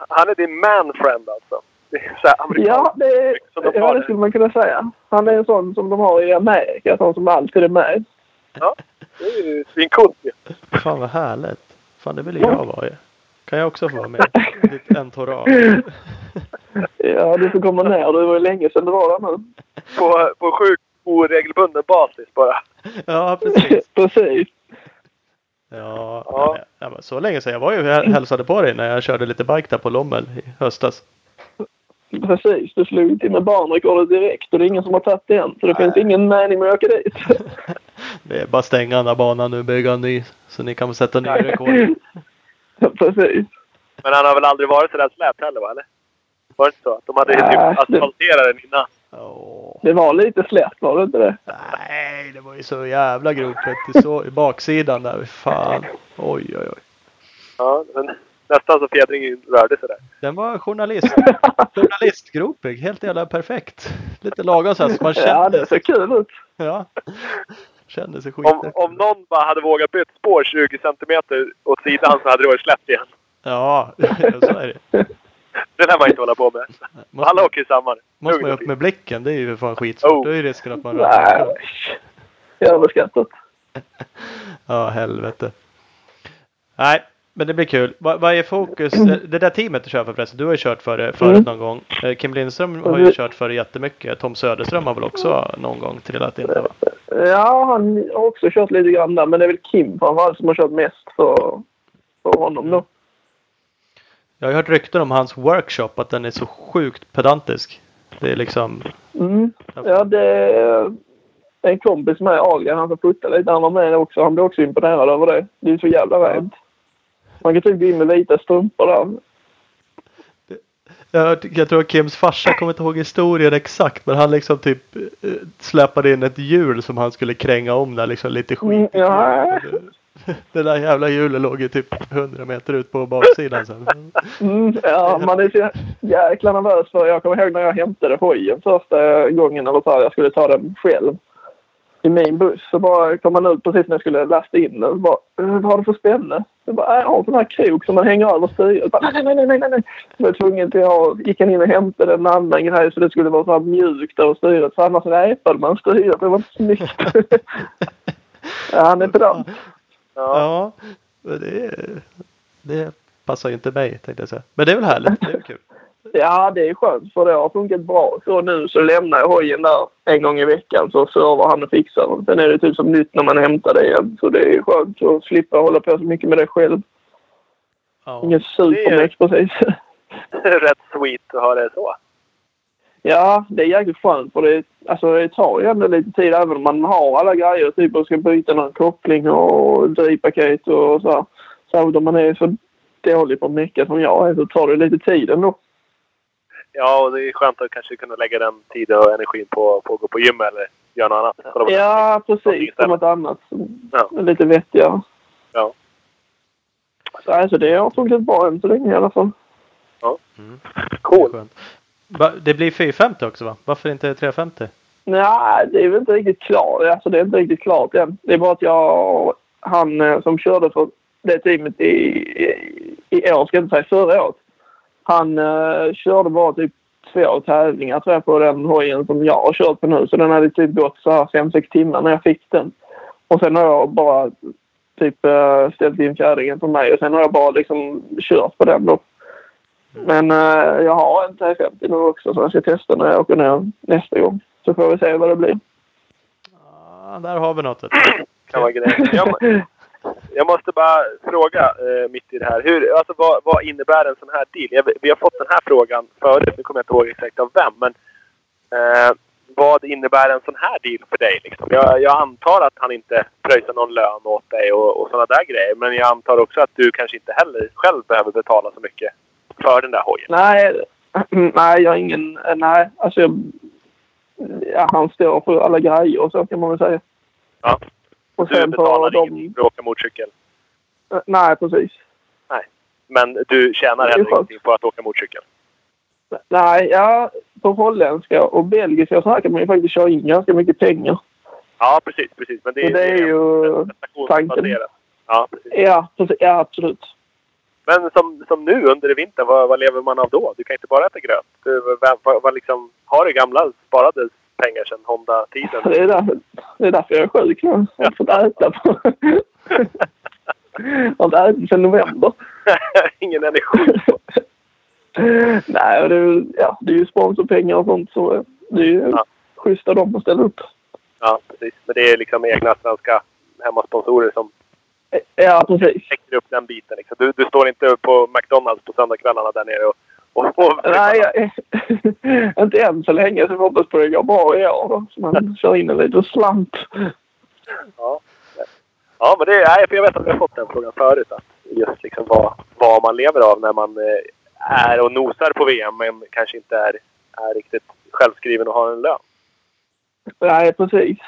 Han är din man-friend alltså? Det är så här amerikanskt Ja, det, är, som de ja, det. skulle man kunna säga. Han är en sån som de har i Amerika, sån som alltid är med. Ja, det är ju svincoolt ju. Fan vad härligt. Fan det vill jag vara ju. Kan jag också få vara med? Ditt entourage. Ja, du får komma ner. Det var ju länge sedan du var där nu. På, på sjukt oregelbunden basis bara. Ja precis. Precis. Ja, Ja. ja. men så länge sedan. Jag var ju hälsade på dig när jag körde lite bike där på Lommel i höstas. Precis. Du slog inte in med banrekordet direkt och det är ingen som har tagit det än. Så det finns ingen mening med att åka dit. Det är bara stänga den här banan nu, bygga en ny. Så ni kan väl sätta nya rekord. Precis. Men han har väl aldrig varit så där slät heller va? Eller? Var det inte så? Att de hade Nej, typ asfalterat den innan. Åh. Det var lite slätt, var det inte det? Nej, det var ju så jävla grovt. Så, I baksidan där. Fan. Oj, oj, oj. Ja, men nästan så fjädringen rörde sig där. Den var journalist. Journalistgropig. Helt jävla perfekt. Lite lagom så här så man Ja, kände, det ser kul ut. ja. kände sig Om, skit. om någon bara hade vågat byta spår 20 centimeter åt sidan så hade det varit slätt igen. Ja, så är det. Det lär man inte hålla på med. Måste, Alla åker samma. måste man ju upp med blicken. Det är ju fan skitsvårt. Oh. Då är ju risken att man Nej. ramlar. Överskattat. Ja, helvete. Nej, men det blir kul. Vad, vad är fokus? Det där teamet du kör för förresten. Du har ju kört för det förut Mm. någon gång. Eh, Kim Lindström har ju kört för det jättemycket. Tom Söderström har väl också någon gång trillat in där va? Ja, han har också kört lite grann där. Men det är väl Kim framförallt som har kört mest för, för honom då. Jag har hört rykten om hans workshop att den är så sjukt pedantisk. Det är liksom... Mm. Ja, det är en kompis med Adrian. Han får putta lite. Han var med också. Han blev också imponerad över det. Det är så jävla rent. Man kan typ gå in med vita strumpor där. Jag, jag tror att Kims farsa kommer inte ihåg historien exakt men han liksom typ eh, släpade in ett hjul som han skulle kränga om där liksom lite skit. Mm, ja. Det där jävla hjulet låg ju typ 100 meter ut på baksidan sen. Mm, ja, man är så jäkla nervös för Jag kommer ihåg när jag hämtade hojen första gången. Eller så här, jag skulle ta den själv. I min buss. Så bara kom man ut precis när jag skulle lasta in den. Bara, "Eh, vad har du för spänne? Jag bara, "Äh, jag har en sån här krok som man hänger över styret. Nej, nej, nej, nej, nej, nej. Jag var tvungen till att gick han in och hämtade en annan grej så det skulle vara så här mjukt över styret. För annars repade man styret. Det var inte snyggt. ja, han är pedant. Ja. Ja, det, det passar ju inte mig tänkte jag säga. Men det är väl härligt. Det är väl kul. Ja, det är skönt för det har funkat bra. Så nu så lämnar jag hojen där en gång i veckan så servar han och fixar den. Sen är det typ som nytt när man hämtar det igen. Så det är skönt att slippa hålla på så mycket med det själv. Ja. Ingen supermex precis. Rätt sweet att ha det så. Ja, det är jäkligt skönt för det, alltså, det tar ju ändå lite tid även om man har alla grejer. Typ och ska byta någon koppling och drivpaket och så. Särskilt om man är så dålig på mycket som jag är så tar det lite tid ändå. Ja, och det är skönt att kanske kunna lägga den tiden och energin på, på att gå på gym eller göra något annat. Kolla på Ja, precis. något annat. som Ja. är lite vettigare. Ja. Så alltså, det har funkat bra än så länge i alla fall. Mm. Cool. Det blir 450 också va? Varför inte 350? Nej, det är väl inte riktigt klart. Alltså, det är inte riktigt klart än. Det är bara att jag... Han eh, som körde för det teamet i, i, i år, ska jag inte säga förra året. Han eh, körde bara typ två tävlingar tror jag på den hojen som jag har kört på nu. Så den hade typ gått så här fem sex timmar när jag fick den. Och sen har jag bara typ eh, ställt in fjädringen på mig och sen har jag bara liksom kört på den då. Men eh, jag har en T50 nu också så jag ska testa när jag åker ner nästa gång. Så får vi se vad det blir. Ja, där har vi något. kan vara. Jag, må- jag måste bara fråga eh, mitt i det här. Hur, alltså, vad, vad innebär en sån här deal? Jag, vi har fått den här frågan förut. Nu kommer jag inte ihåg exakt av vem. Men eh, vad innebär en sån här deal för dig? Liksom? Jag, jag antar att han inte pröjsar någon lön åt dig och, och sådana där grejer. Men jag antar också att du kanske inte heller själv behöver betala så mycket för den där hojen. Nej, nej, jag har ingen... Nej, alltså... Jag, ja, han står för alla grejer och så kan man väl säga. Ja. Och Du betalar de... ingenting för att åka motorcykel. Nej, precis. Men du tjänar är heller ingenting på att åka motorcykel. Nej, ja, på holländska och belgiska så här kan man ju faktiskt köra in ganska mycket pengar. Ja, precis. precis. Men det, Så det är ju prestationsbaserat. Ja, precis. Ja, precis, ja absolut. Men som, som nu under vintern, vad, vad lever man av då? Du kan inte bara äta gröt. Du, vad, vad, vad liksom, har du gamla sparade pengar sedan Honda-tiden? Det är, därför, det är därför jag är sjuk nu. Jag har fått äta på... jag har inte ätit sedan november. Ingen energi. Nej, och det är, ja, det är ju sponsorpengar och sånt så det är ju Ja. schysst av dem att ställa upp. Ja, precis. Men det är liksom egna svenska hemmasponsorer som Ja, precis. täcker upp den biten. Liksom. Du, du står inte på McDonalds på söndagskvällarna där nere och... och, och Nej, jag, inte än så länge. Så vi hoppas på det går bra i år då. Så man kör in en liten slant. Ja. ja, men det. Nej, jag vet att vi har fått den frågan förut. Att just liksom vad, vad man lever av när man eh, är och nosar på VM men kanske inte är, är riktigt självskriven och har en lön. Nej, precis.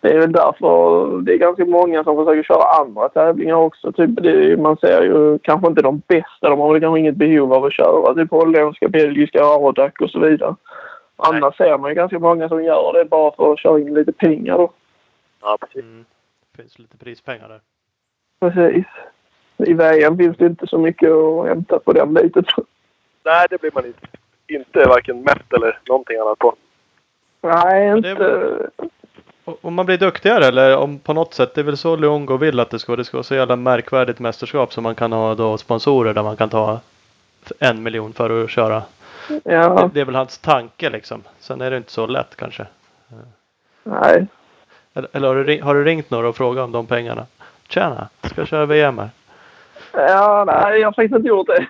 Det är väl därför det är ganska många som försöker köra andra tävlingar också. Typ det, man ser ju kanske inte de bästa. De har väl kanske inget behov av att köra. Typ holländska, belgiska, Arodac och så vidare. Annars ser man ju ganska många som gör det bara för att köra in lite pengar då. Ja, precis. Mm. Det finns lite prispengar där. Precis. I VM finns det inte så mycket att hämta på den biten. Nej, det blir man inte, inte varken mätt eller någonting annat på. Nej, inte... Om man blir duktigare eller om på något sätt. Det är väl så Luongo vill att det ska vara. Det ska vara så jävla märkvärdigt mästerskap som man kan ha då sponsorer där man kan ta en miljon för att köra. Det, Ja, det är väl hans tanke liksom. Sen är det inte så lätt kanske. nej. Eller, eller har, du, har du ringt några och frågat om de pengarna? Tjena, ska jag köra VM här? Ja, nej, jag har faktiskt inte gjort det.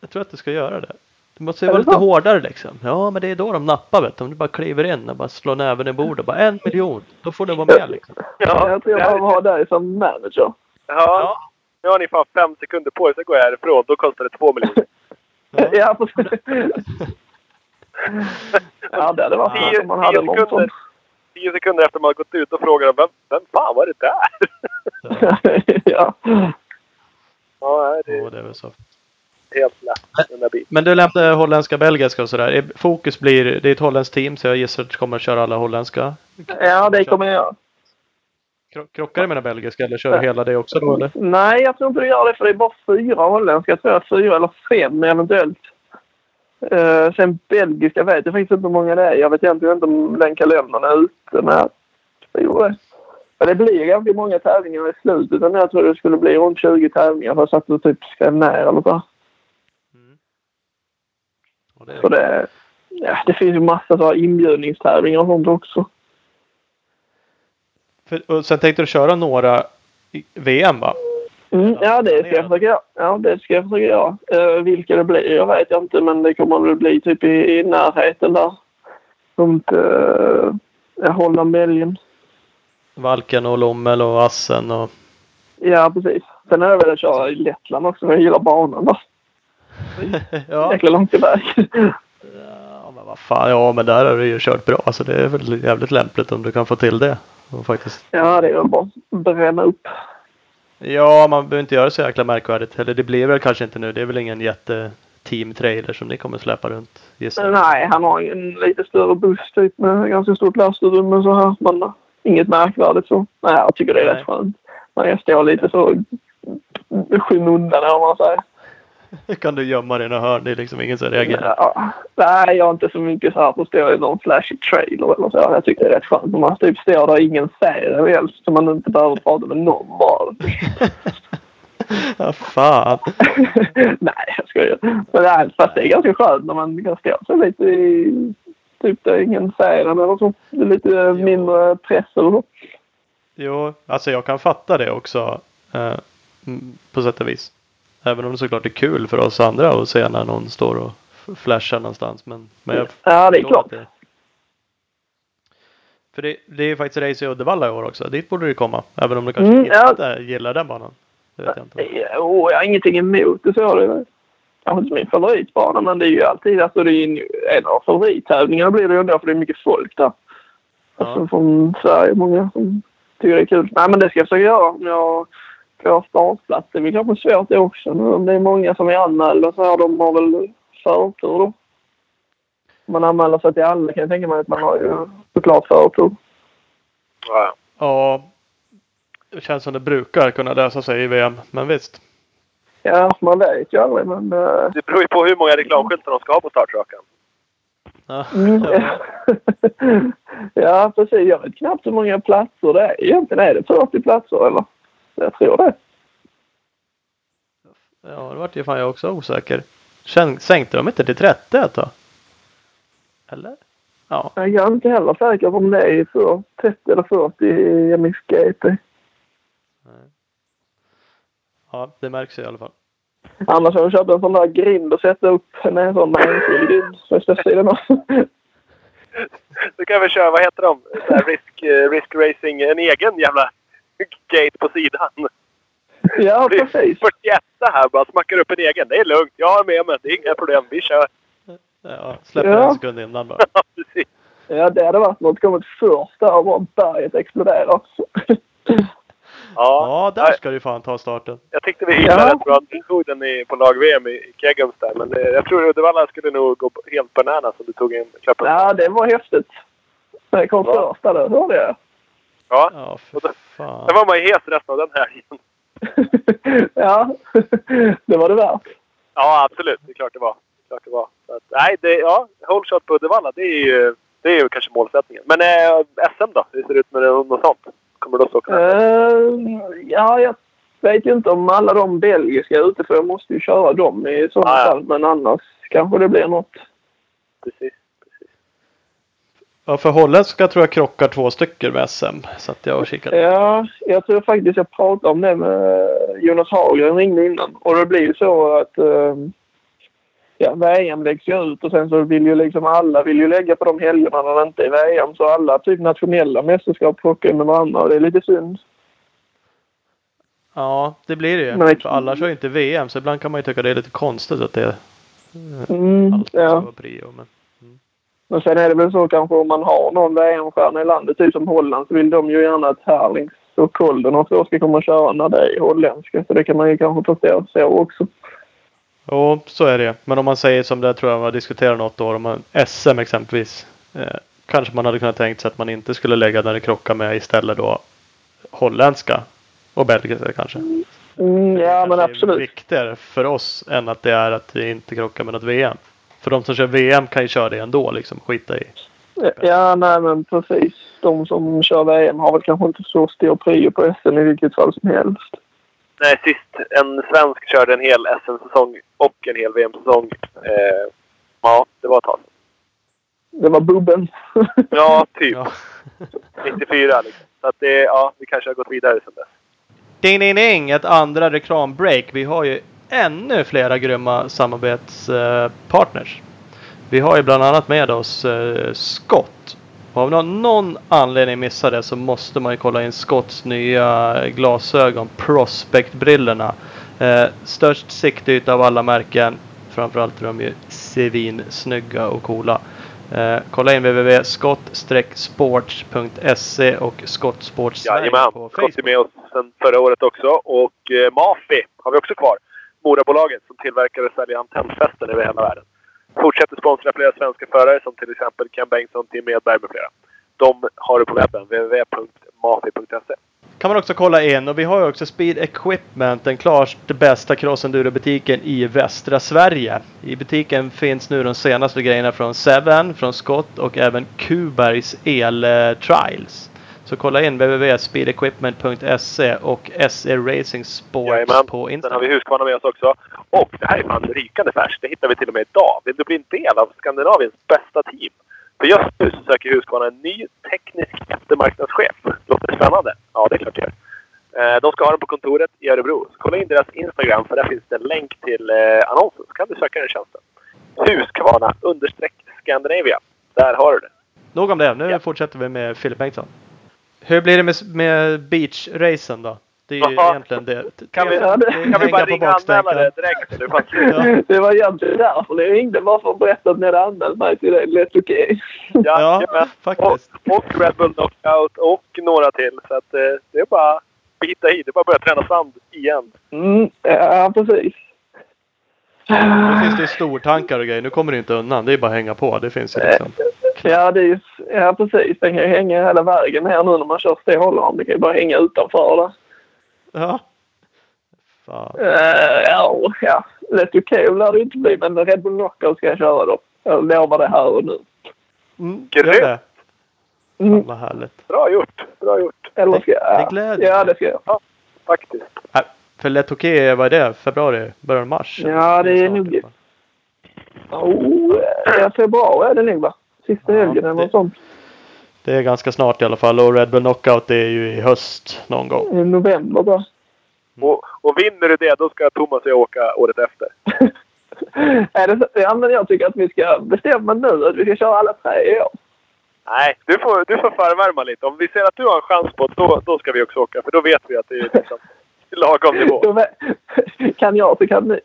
Jag tror att du ska göra det. Du måste Är vara lite hårdare liksom. Ja men det är då de nappar vet du. Om du bara kliver in och bara slår näven i bordet. Bara en miljon. Då får du vara med liksom. Ja, jag tror jag behöver ha dig som manager. Ja. Nu har ni fan fem sekunder på er, så går jag härifrån. Då kostar det två miljoner. Ja, precis. Ja, det hade varit Tio- skönt om man hade någon sekunder. Tio sekunder efter man har gått ut och frågar vem, vem fan var det där? ja. Ja, nej, det Ja, är det är väl så. Helt lätt den där biten. Men du nämnde holländska, belgiska och sådär. Är- Fokus blir, det är ett holländskt team så jag gissar att du kommer att köra alla holländska. ja, det kommer jag göra. Krockar det med den belgiska eller kör du hela det också då eller? Nej, jag tror inte du gör det för det är bara fyra holländska. Jag tror jag fyra eller fem eventuellt. Uh, sen belgiska vet jag faktiskt inte hur många det är. Jag vet egentligen inte om den kalendern är ute. Men jag tror det. Men det blir ganska många tävlingar i slutet. Jag tror det skulle bli runt 20 tävlingar. Jag satt och typ skrev ner eller så. Och det är- Så det, ja, det finns ju massa så här inbjudningstävlingar och sånt också. För, och sen tänkte du köra några VM va? Mm, ja, det ska jag försöka göra. Ja, det ska jag försöka göra. Uh, vilka det blir jag vet jag inte, men det kommer väl bli typ i, i närheten där. Runt uh, Holland, Belgien. Valken och Lommel och Assen och... Ja, precis. Sen har jag velat köra i Lettland också, för jag gillar banan där. ja. Jäkla långt iväg. ja, men vad fan. Ja, men där har du ju kört bra. Så det är väl jävligt lämpligt om du kan få till det. Faktiskt. ja, det är väl bara bränna upp. Ja, man behöver inte göra så jäkla märkvärdigt. Eller det blir väl kanske inte nu. Det är väl ingen jätte team trailer som ni kommer släppa runt. gissar. Nej, han har en lite större buss typ med ganska stort lastutrymme så här. Men uh, inget märkvärdigt så. Nej, jag tycker det är Nej. rätt skönt. Jag står lite så skymundan eller vad man säger. kan du gömma dig i några hörn. Det är liksom ingen som reagerar. Ja, nej, jag är inte så mycket så här på att stå i någon flashig trailer eller så. Jag tycker det är rätt skönt om man typ står där ingen ser en helst så man inte behöver prata med någon bara. Ja, fan. nej, jag skojar. Men nej, fast det är ganska skönt när man kan stå sig lite i typ där ingen ser en eller så. Det är lite mindre press eller så. Jo, alltså jag kan fatta det också. Eh, på sätt och vis. Även om det såklart är kul för oss andra att se när någon står och flashar någonstans. Men, men jag Ja, det är klart. det- För det, det är faktiskt race i Uddevalla i år också. Dit borde det komma. Även om du kanske Mm, ja. inte gillar den banan. Det vet jag inte. Jo, jag har ingenting emot det så. Det kanske inte min favoritbana men det är ju alltid alltså det är en, en av favorittävlingarna blir det ju ändå för det är mycket folk där. Alltså från Sverige, många som tycker det är kul. Nej men det ska jag försöka göra jag får startplats. Det blir kanske svårt det också. Nu Om det är många som är anmälda så här, de har väl förtur då. Om man anmäler sig till alla kan jag tänka mig att man har ju såklart förtur. Ja, Ja, det känns som det brukar kunna lösa sig i VM. Men visst. Ja, man vet ju aldrig men... Uh... Det beror ju på hur många reklamskyltar de ska ha på startrakan. Ja. Mm. ja, precis. Jag vet knappt hur många platser det är. Egentligen är det 40 platser eller? Jag tror det. Ja, det vart ju fan jag också osäker. Sänkte de inte till 30 ett tag? Eller? Ja. Jag är inte heller säker på om det är för 30 eller 40 i MXGP. Ja, det märks i alla fall. Annars har jag köpt en sån där grind och sätta upp en sån enskild grind på sidan Du kan väl köra, vad heter de? Så här risk, eh, risk racing, en egen jävla gate på sidan. Ja, Det precis. 41 här bara smackar upp en egen. Det är lugnt. Jag har med mig. Det är inga problem. Vi kör. Ja, släpper Ja. en sekund innan bara. Ja, precis. Ja, det hade varit något. Kommit först där och bara berget exploderar. Ja, Ja, där ska du fan ta starten. jag tyckte vi hittade Ja. rätt bra. Vi tog den i, på lag-VM i i Kegums där. Men det, jag tror Uddevalla skulle nog gå helt bananas om du tog en klapp. Ja, det var häftigt. Jag kom Ja. först där, det hörde jag. Ja. Ja, för då- fan. Sen var man ju hes resten av den helgen. ja, det var det värt. Ja, absolut. Det är klart det var. Klart det var. Så att, nej, det, ja, whole shot på Uddevalla. Det är ju, det är ju kanske målsättningen. Men eh, SM då? Hur ser det ut med det något sånt? Kommer du också åka? Uh, ja, jag vet ju inte om alla de belgiska är ute för jag måste ju köra dem i sådana Ja, ja. fall. Men annars kanske det blir något. Precis. Ja, för holländska tror jag krockar två stycken med SM. Så att jag har kikat. Ja, jag tror faktiskt jag pratade om det med Jonas Hagren ringde innan. Och det blir ju så att eh, ja, VM läggs ju ut och sen så vill ju liksom alla vill ju lägga på de helgerna när det inte är VM. Så alla typ nationella mästerskap plockar med varandra och det är lite synd. Ja, det blir det ju. Nej. För alla kör ju inte VM så ibland kan man ju tycka det är lite konstigt att det Mm, alltid ska ja. vara prio. Men... Men sen är det väl så kanske om man har någon VM-stjärna i landet, typ som Holland, så vill de ju gärna att Herlings och Kolden och så ska komma och köra när det är holländska. Så det kan man ju kanske förstå så också. Jo, så är det Men om man säger som det tror jag var diskuterat något år. Om man, SM exempelvis. Eh, kanske man hade kunnat tänkt sig att man inte skulle lägga när det krockar med istället då holländska och belgiska kanske. Mm, ja, men är absolut. viktigare för oss än att det är att det inte krockar med något VM. För de som kör VM kan ju köra det ändå liksom. Skita i. Ja, nej men precis. De som kör VM har väl kanske inte så stor prio på SM i vilket fall som helst. Nej, sist en svensk körde en hel SM-säsong och en hel VM-säsong. Eh, ja, det var ett tag. Det var Bubben. Ja, typ. Ja. 94 liksom. Så att det, ja, vi kanske har gått vidare sedan dess. Ding ding ding! Ett andra reklambreak. Vi har ju ännu flera grymma samarbetspartners. Vi har ju bland annat med oss eh, Scott. Och om någon, anledning missar det så måste man ju kolla in Scotts nya glasögon Prospect-brillorna. Eh, störst siktyta av alla märken. Framförallt är de ju svinsnygga och coola. Eh, kolla in www.scott-sports.se och Scott Sports Jajamän. på Skott är Facebook. med oss sedan förra året också. Och eh, Mafi har vi också kvar. Morabolaget som tillverkar och säljer antennfästen över hela världen. Fortsätter sponsra flera svenska förare som till exempel Ken Bengtsson, Tim Edberg med flera. De har du på webben, www.mafi.se. kan man också kolla in och vi har ju också Speed Equipment, den klart bästa crossendurobutiken i västra Sverige. I butiken finns nu de senaste grejerna från Seven, från Scott och även Kubergs El-Trials. Eh, så kolla in www.speedequipment.se och SE Racing Sports Jajamän. på Sen har Instagram. vi Husqvarna med oss också. Och det här är fan rykande färskt. Det hittar vi till och med idag. Vill du bli en del av Skandinaviens bästa team? För just nu så söker Husqvarna en ny teknisk eftermarknadschef. Låter det spännande? Ja, det är klart det gör. Eh, De ska ha den på kontoret i Örebro. Så kolla in deras Instagram för där finns det en länk till eh, annonsen. Så kan du söka den tjänsten. Husqvarna understreck Scandinavia. Där har du det. Nog om det. Nu Ja. fortsätter vi med Filip Bengtsson. Hur blir det med, med beach-racen då? Det är ju Jaha. egentligen det. Kan vi, Ja, det- kan vi bara ringa och anmäla det direkt? Det fanns Ja. Det var egentligen därför jag ringde. Bara för att berätta att ni hade anmält mig till det. Lätt okej. Ja, Ja, jajamän. faktiskt. Och, och Red Bull Knockout och några till. Så att, eh, det är bara att bita i. Det är bara att börja träna sand igen. Mm, ja, precis. Nu finns det stortankar och grejer. Nu kommer du inte undan. Det är bara att hänga på. Det finns ju liksom. Ja, det är ju, ja, precis. Den kan ju hänga hela vägen här nu när man kör stenhållaren. Det kan ju bara hänga utanför där. Ja. Fan. Eh, ja, ja. Lätt okej lär det inte bli, men Red Bull Knockout ska jag köra då. Jag lovar det här och nu. Mm, Grymt. Mm. Fan vad härligt. Bra gjort. Bra gjort. Eller ska jag? Det gläder Ja, det ska jag. Faktiskt. Äh, för Let Okej, vad är det? Februari? Början av mars? Ja, det är nog-. Oh, ja, februari är det nog va? Sista Ja, helgen eller det- något sånt. Det är ganska snart i alla fall och Red Bull Knockout är ju i höst någon gång. I november då. Och, och vinner du det, då ska Thomas och jag åka året efter. är det så? Ja, men jag tycker att vi ska bestämma nu att vi ska köra alla tre i år. Nej, du får, du får förvärma lite. Om vi ser att du har en chans på det, då, då ska vi också åka. För då vet vi att det är liksom lagom nivå. Kan jag så kan ni.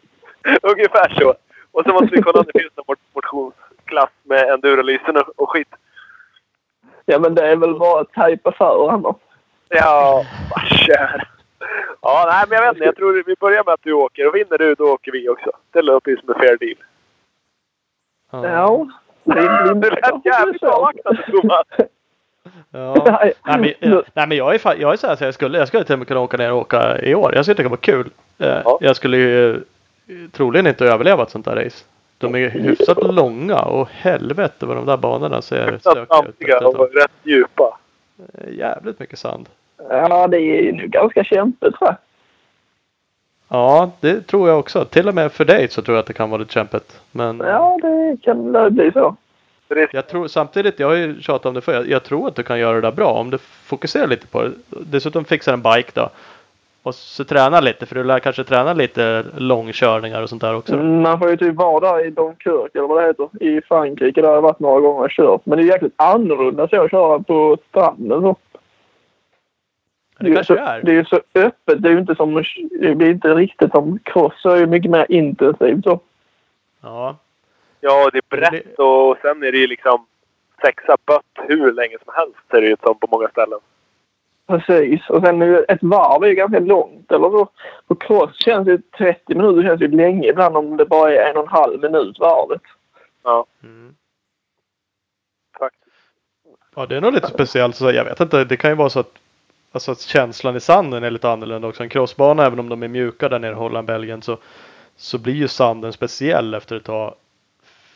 Ungefär så. Och så måste vi kolla om det finns någon mot- motionsklass med endurolysen och, och skit. Ja, men det är väl bara att tajpa för annars. Ja, vad kär. Ja, nej, men jag vet inte. Jag tror vi börjar med att du åker. Och vinner du, då åker vi också. Det låter ju som en fair deal. Ja. Det, det, Du lät jävligt avvaktande, Thomas. Ja. Nej. Nej, men, ja, nej men jag är, fa- jag är så här så jag skulle, jag skulle till och med kunna åka ner och åka i år. Jag tycker det kan vara kul. Eh, Ja. Jag skulle ju eh, troligen inte överleva ett sånt där race. De är ju hyfsat långa och helvete vad de där banorna ser Så stökiga ut. tag. och rätt djupa. Eh, Jävligt mycket sand. Ja, det är nu ganska kämpigt tror jag. Ja, det tror jag också. Till och med för dig så tror jag att det kan vara lite kämpigt. Men Ja, det kan bli så. Jag tror samtidigt, jag har ju tjatat om det förr. Jag, jag tror att du kan göra det där bra om du fokuserar lite på det. Dessutom fixar en bike då. Och så träna lite för du lär kanske träna lite långkörningar och sånt där också. Mm, Man får ju typ vara där i Dunkirk eller vad det heter. I Frankrike. Där har jag varit några gånger och kört. Men det är jäkligt annorlunda så att köra på stranden. Så. Det är kanske så, det är. det är ju så öppet. Det är ju inte som... Det blir inte riktigt som cross. Det är ju mycket mer intensivt så. Ja. ja, det är brett och sen är det ju liksom sexa bött hur länge som helst ser det ut som på många ställen. Precis. Och sen ett varv är ju ganska långt. Eller så. På cross känns ju 30 minuter känns ju länge ibland om det bara är en och en halv minut varvet. Ja, Mm. faktiskt. Ja, det är nog lite speciellt. Så jag vet inte, det kan ju vara så att, alltså att känslan i sanden är lite annorlunda också. En crossbana, även om de är mjuka där nere i Holland, Belgien, så, så blir ju sanden speciell efter ett tag.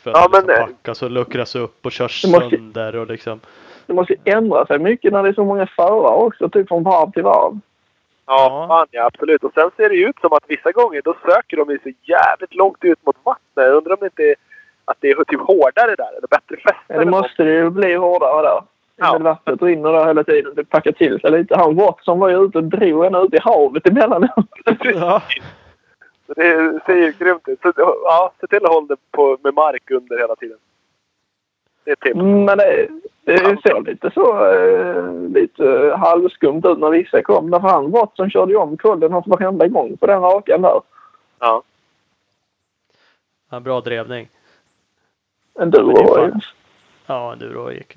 För att Ja, liksom men, eh, packas och luckras upp och körs Det måste- sönder och liksom. Det måste ju ändra sig mycket när det är så många förare också. Typ från varv till varv. Ja, fan ja, absolut. Och sen ser det ju ut som att vissa gånger då söker de ju så jävligt långt ut mot vattnet. Jag undrar om det inte är att det är typ hårdare där eller bättre fäste. Ja, det måste det ju bli hårdare där. Ja. Men vattnet rinner där hela tiden. Det packar till sig lite. Han Watson var ju ute och drog henne ut i havet emellanåt. Ja, Så det ser ju grymt ut. Så, ja, se till att hålla det på, med mark under hela tiden. Det är tips. Mm, Men det, det såg lite så eh, lite halvskumt ut när vissa kom. Därför han Watson körde ju om kullen hans varenda gång på den rakan där. Ja. ja, bra drevning. En du Men det är var ju. fan- Ja, en Duro gick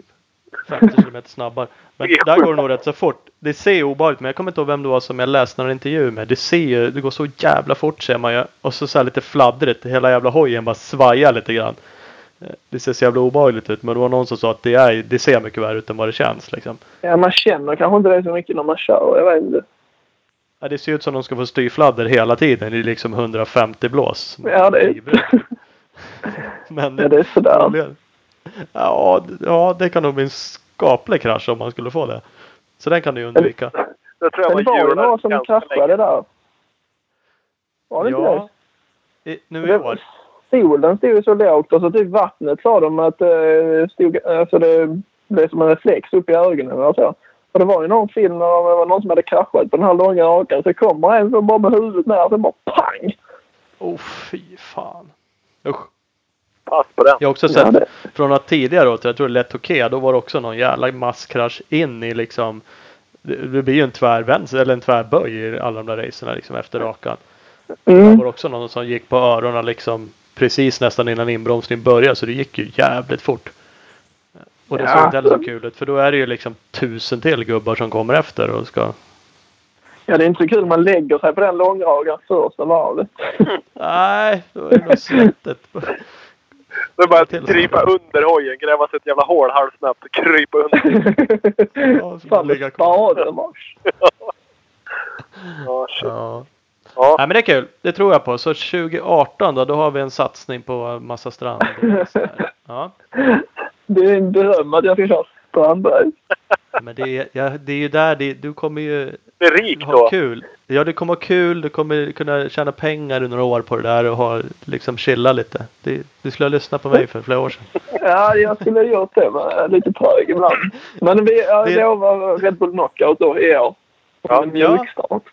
50 km snabbare. Men där går det nog rätt så fort. Det ser obehagligt men jag kommer inte ihåg vem det var som jag läste någon intervju med. Det ser ju, det går så jävla fort ser man ju. Och så, så här lite fladdrigt. Hela jävla hojen bara svajar lite grann. Det ser så jävla obehagligt ut. Men det var någon som sa att det, är, det ser mycket värre ut än vad det känns liksom. Ja, man känner kanske inte det så mycket när man kör. Jag vet inte. Ja, det ser ut som de ska få styrfladder hela tiden. Det är liksom 150 blås. Ja, det är, Men ja, det är sådär. Ja, ja, det kan nog bli en skaplig krasch om man skulle få det. Så den kan du ju undvika. Jag tror jag Men det var ju några som kraschade där. Var det inte Ja. det? I, nu i år. Solen stod ju så lågt och så typ vattnet sa de att eh, stod, alltså det blev som en reflex upp i ögonen och så. Och det var ju någon film när det var någon som hade kraschat på den här långa rakan. Så kommer en som bara med huvudet ner och så bara pang! Oh, fy fan. Usch. Pass på den. Jag har också Ja, sett det- från några tidigare år, jag tror det är lätt okej, då var det också någon jävla masskrasch in i liksom det, det blir ju en tvärvänster eller en tvärböj i alla de där racerna liksom efter rakan. Det Mm. var också någon som gick på öronen liksom precis nästan innan inbromsningen började så det gick ju jävligt fort. Och det Ja. såg inte heller så kul ut för då är det ju liksom tusen till gubbar som kommer efter och ska Ja, det är inte så kul man lägger sig på den långrakan första varvet. Nej, då är det nog svettigt. Det är bara att krypa under hojen, gräva sig ett jävla hål halvsnabbt och krypa under. Ja, så Fan, ligga kvar. shit. Ja. Ja. Nej men det är kul. Det tror jag på. Så 2018 då, då har vi en satsning på massa strand. Ja. Det är en dröm att jag ska köra Strandberg. Men det är, ja, det är ju där det, du kommer ju Det är rik ha då. kul. Ja, du kommer ha kul. Du kommer kunna tjäna pengar i några år på det där och ha, liksom chilla lite. Det, du skulle ha lyssnat på mig för flera år sedan. Ja, jag skulle ha gjort det, men lite trög ibland. Men vi, jag Det- lovar Red Bull Knockout då i år. Ja. En mjukstart.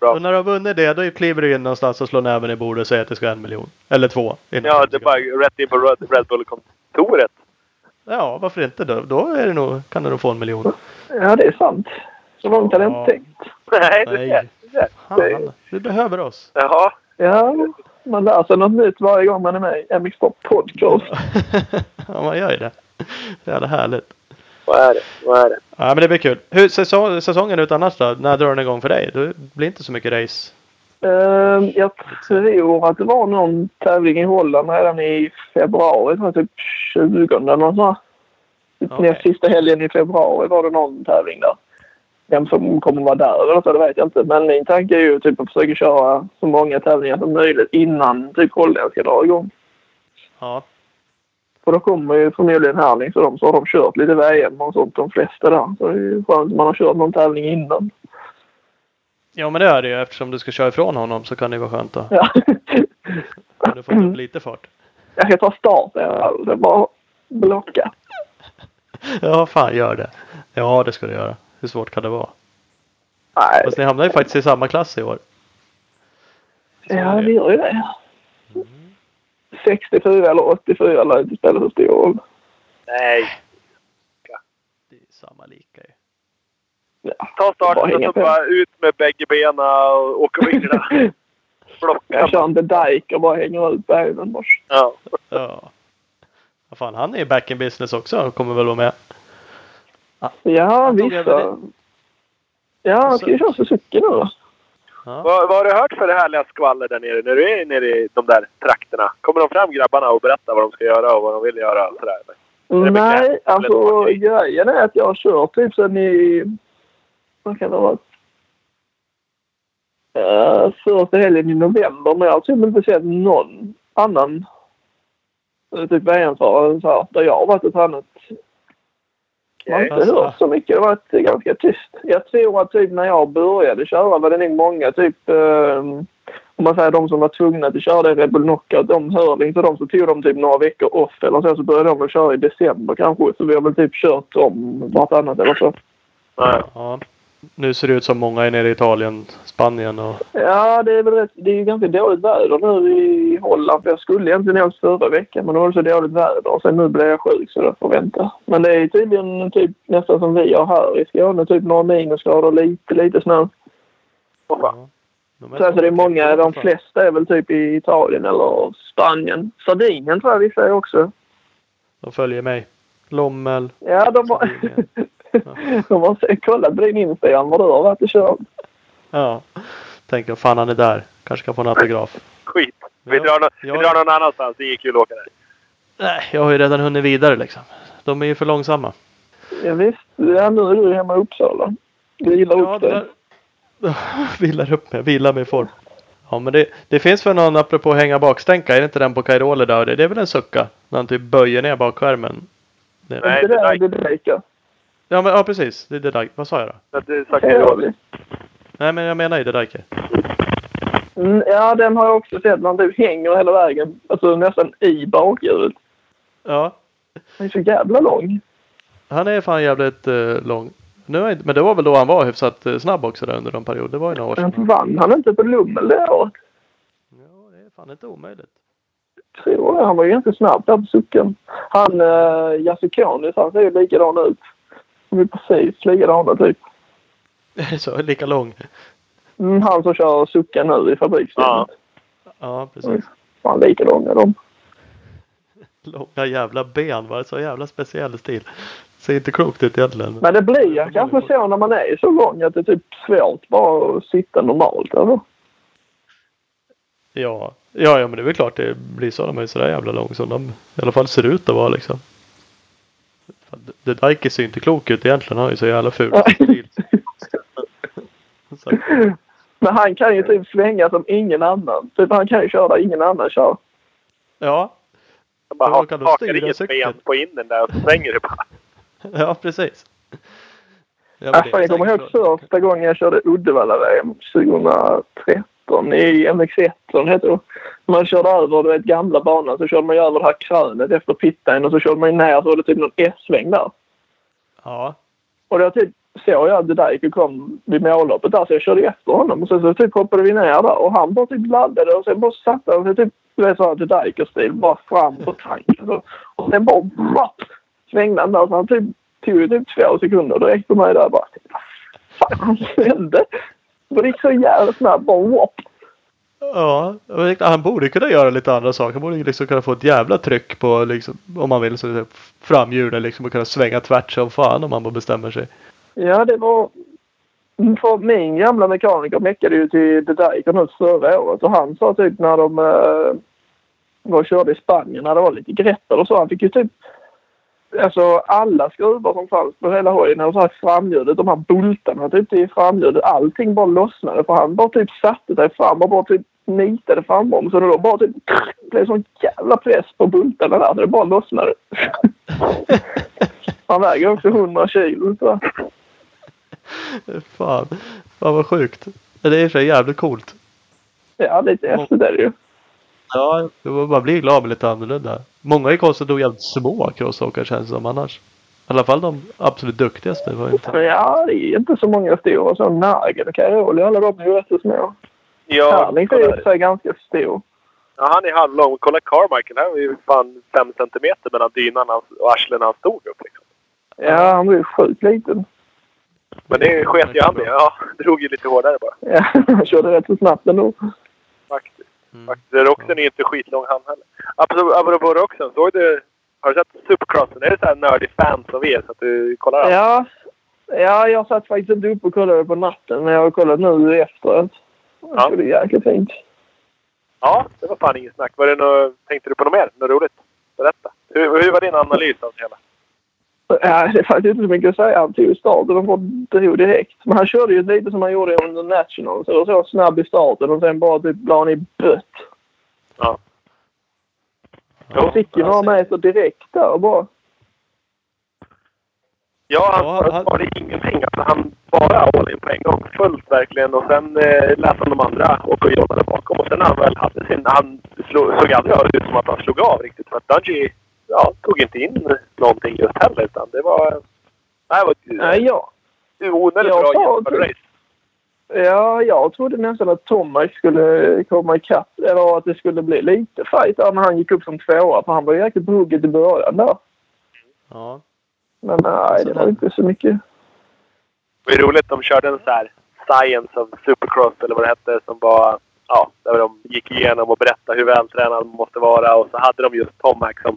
Bra. Och när du har vunnit det, då kliver du in någonstans och slår näven i bordet och säger att det ska ha en miljon. Eller två. Ja, det är bara rätt in på Red, Bull-kontoret. Ja, varför inte då? Då är det nog, kan du nog få en miljon. Ja, det är sant. Så långt hade jag Ja. inte tänkt. Nej, det Nej. är det. Fan, du behöver oss. Jaha. Ja, man lär sig något nytt varje gång man är med i MX Sport Podcast. ja, man gör ju det. Det är jävla härligt. Vad är det? Vad är det? Ja, men det blir kul. Hur säsong, säsongen ut annars då? När drar den igång för dig? Det blir inte så mycket race. Uh, jag tror att det var någon tävling i Holland redan i februari. Det var typ 20 eller något sånt. Typ Okej. näst sista helgen i februari var det någon tävling där. Vem som kommer vara där eller så, det vet jag inte. Men min tanke är ju typ att försöka köra så många tävlingar som möjligt innan typ holländska drar igång. Ja. För då kommer ju förmodligen Herlings och de så har de kört lite VM och sånt de flesta där. Så det är ju skönt om man har kört någon tävling innan. Ja, men det är det ju. Eftersom du ska köra ifrån honom så kan det ju vara skönt då. Ja. Kan du få upp lite fart. Jag ska ta start där. Det är bara att blocka. Ja, fan gör det. Ja, det ska du göra. Hur svårt kan det vara? Nej, Fast ni hamnar ju faktiskt i samma klass i år. Så ja vi gör ju det. 64 eller 84 lär inte spela så stor roll. Nej. Det är samma lika ju. Ja. Ta starten och på. så bara ut med bägge benen och åka vingla. Blocka. Jag kör inte dike och bara hänger ut benen. bara. Ja. Ja. Vad fan, han är ju back in business också och kommer väl vara med. Ja, tog över vissa. Ja, han ska ju köra Suzuki nu då. Ja. Vad, vad har du hört för det härliga skvaller där nere när du är nere i de där trakterna? Kommer de fram grabbarna och berättar vad de ska göra och vad de vill göra? Och sådär? Nej, Eller alltså grejen är att jag har kört typ sen i... Vad kan det ha varit? Uh, första helgen i november, men jag har typ inte sett någon annan eh, typ VM-förare så här, där jag har varit och tränat. Jag har inte Alltså. hört så mycket. Det har varit ganska tyst. Jag tror att typ när jag började köra var det nog många typ eh, om man säger de som var tvungna att köra Red Bull Knockout, de hörde inte de så tog de typ några veckor off eller så, så började de väl köra i december kanske. Så vi har väl typ kört om vartannat eller så. Ja. Ja. Nu ser det ut som många är nere i Italien, Spanien och... Ja, det är väl rätt, det är ju ganska dåligt väder nu i Holland. Jag skulle egentligen åkt förra veckan men då var det så dåligt väder. Och sen nu blev jag sjuk så jag får vänta. Men det är tydligen typ nästan som vi har här i Skåne. Typ några minusgrader och lite, lite snö. Fan. De Så alltså det är många, de flesta är väl typ i Italien eller Spanien. Sardinien tror jag vissa är också. De följer mig. Lommel. Ja, de har. de har kollat din Instagram var du har varit och kört. Ja. Tänker fan han är där. Kanske kan få en autograf. Skit. Vi, Ja. drar, nå- vi drar någon annanstans. Det är kul att åka där. Nej, jag har ju redan hunnit vidare liksom. De är ju för långsamma. Ja, visst, ja, nu är du hemma i Uppsala. Du gillar Ja, upp där... Vilar upp mig. Vilar mig i form. Ja, men det, det finns väl någon apropå hänga bakstänka. Är det inte den på Cairoli där? Det, är väl en sucka? När han typ böjer ner bakskärmen. Nej, det där är det lika. Ja, men, ja precis. Det är det där. Vad sa jag då? Att det är. Nej, men jag menar ju det där. Mm, ja, den har jag också sett. Man typ hänger hela vägen. Alltså nästan i bakhjulet. Ja. Den är så jävla lång. Han är fan jävligt uh, lång. Nu är, inte- men det var väl då han var hyfsat uh, snabb också där under de perioder. Det var ju några år sedan. Men vann han inte på Lummel det året? Ja, det är fan inte omöjligt. tror det. Han var ju ganska snabb där på sucken. Han, uh, Jasse Konis, han ser ju likadan ut. De är precis likadana typ. Det så? Lika lång? Mm, han som kör suckan nu i fabriksteamet. Ja. Ja, precis. Fan likadana de. Långa jävla ben. Var så jävla speciell stil. Ser inte klokt ut egentligen. Men det blir ju kanske så när man är så lång att det är typ svårt bara att sitta normalt. Eller? Ja. ja, ja men det är väl klart det blir så. De är ju sådär jävla lång som de i alla fall ser ut att vara liksom. Det Dike ser ju inte klok ut egentligen. Han har ju så jävla ful stil. Så, Men han kan ju typ svänga som ingen annan. Typ han kan ju köra ingen annan kör. Ja, De bara kan hakar du styra i ett cykeln? ben på innen där och svänger det bara. ja precis. Ja, är fan, jag kommer ihåg så. första gången jag körde Uddevalla-VM 2013 i MX1 som det. Man körde över du vet, gamla banan så körde man över det här krönet efter pitlane och så körde man ner så var det typ någon S-sväng där. Ja, Och då typ såg jag det där kom vid målloppet där så jag körde efter honom och sen så typ hoppade vi ner där och han bara typ laddade och sen bara satte han sig typ du vet såhär Dijker-stil bara fram på tanken och, och sen bara whoop, svängde han där så han typ tog typ två sekunder direkt på mig där bara vad fan hände? Det gick så jävla snabbt bara whoop. ja. Han borde kunna göra lite andra saker. Han borde liksom kunna få ett jävla tryck på liksom, om man vill, så typ, framhjulen liksom och kunna svänga tvärt som fan om man bara bestämmer sig. Ja det var för min gamla mekaniker meckade ju till The Diker nu förra året och han sa typ när de uh, var och körde i Spanien när det var lite greppar och så. Han fick ju typ alltså alla skruvar som fanns på hela hojen och så här framhjulet, de här bultarna typ i framhjulet, allting bara lossnade för han bara typ satte sig fram och bara typ nitade frambromsen och då bara typ blev sån jävla press på bultarna där så det bara lossnade. han väger också 100 kilo så. Fan, fan vad sjukt. Det är för jävligt coolt. Ja, lite häftigt är det ju. Ja, man blir glad med lite annorlunda. Många i crossen är jävligt små crossåkare känns det som annars. I alla fall de absolut duktigaste. Var inte. Ja, det är inte så många stora. Så Nagel och Cairoli, alla de är ju rätt så små. Ja, Erling är i sig ganska stor. ja, han är halvlång. Kolla Carmichael. Här var ju fan fem centimeter mellan dynan och arslet när han stod upp. Liksom. Ja, han blir sjukt liten. Men det sket ju han med. Ja, drog ju lite hårdare bara. Ja, han körde rätt så snabbt ändå. Mm. Roxen är inte skitlång han heller. Apropå, Roxen, såg du... Har du sett Supercrossen? Är det så här nördig fan som vi är så att du kollar allt? Ja, ja jag satt faktiskt inte uppe och kollade på natten, men jag har kollat nu efteråt. Ja. Så det är jäkligt fint. Ja, det var fan inget snack. Var det något, tänkte du på något mer? Något roligt? Berätta. Hur, hur var din analys av det hela? Ja, det är faktiskt inte så mycket att säga. Han tog starten och drog direkt. Men han körde ju lite som han gjorde under National. Så det var så snabb i starten och sen bara typ la han i bött. Ja. Han fick ju några meter direkt där och bara. Ja, han Ja, ja, han- ingenting. Alltså, han bara all in på en gång. Fullt verkligen. Och sen eh, lät han de andra åka och jobba där bakom. Och sen när han väl hade sin... Han slog, såg aldrig ut som att han slog av riktigt. För att Dungey ja, tog inte in någonting just heller. Utan det var... Nej, det var Nej, ja. onödigt jag bra sa genomfört typ- race. Ja, jag trodde nästan att Tomac skulle komma ikapp. Eller att det skulle bli lite fight där när han gick upp som tvåa. För han var ju jäkligt på hugget i början där. Ja. Men nej, det var inte så mycket. Det är roligt. De körde en så här Science of Supercross eller vad det hette. Som var... Ja, där de gick igenom och berättade hur vältränad man måste vara. Och så hade de just Tomac som,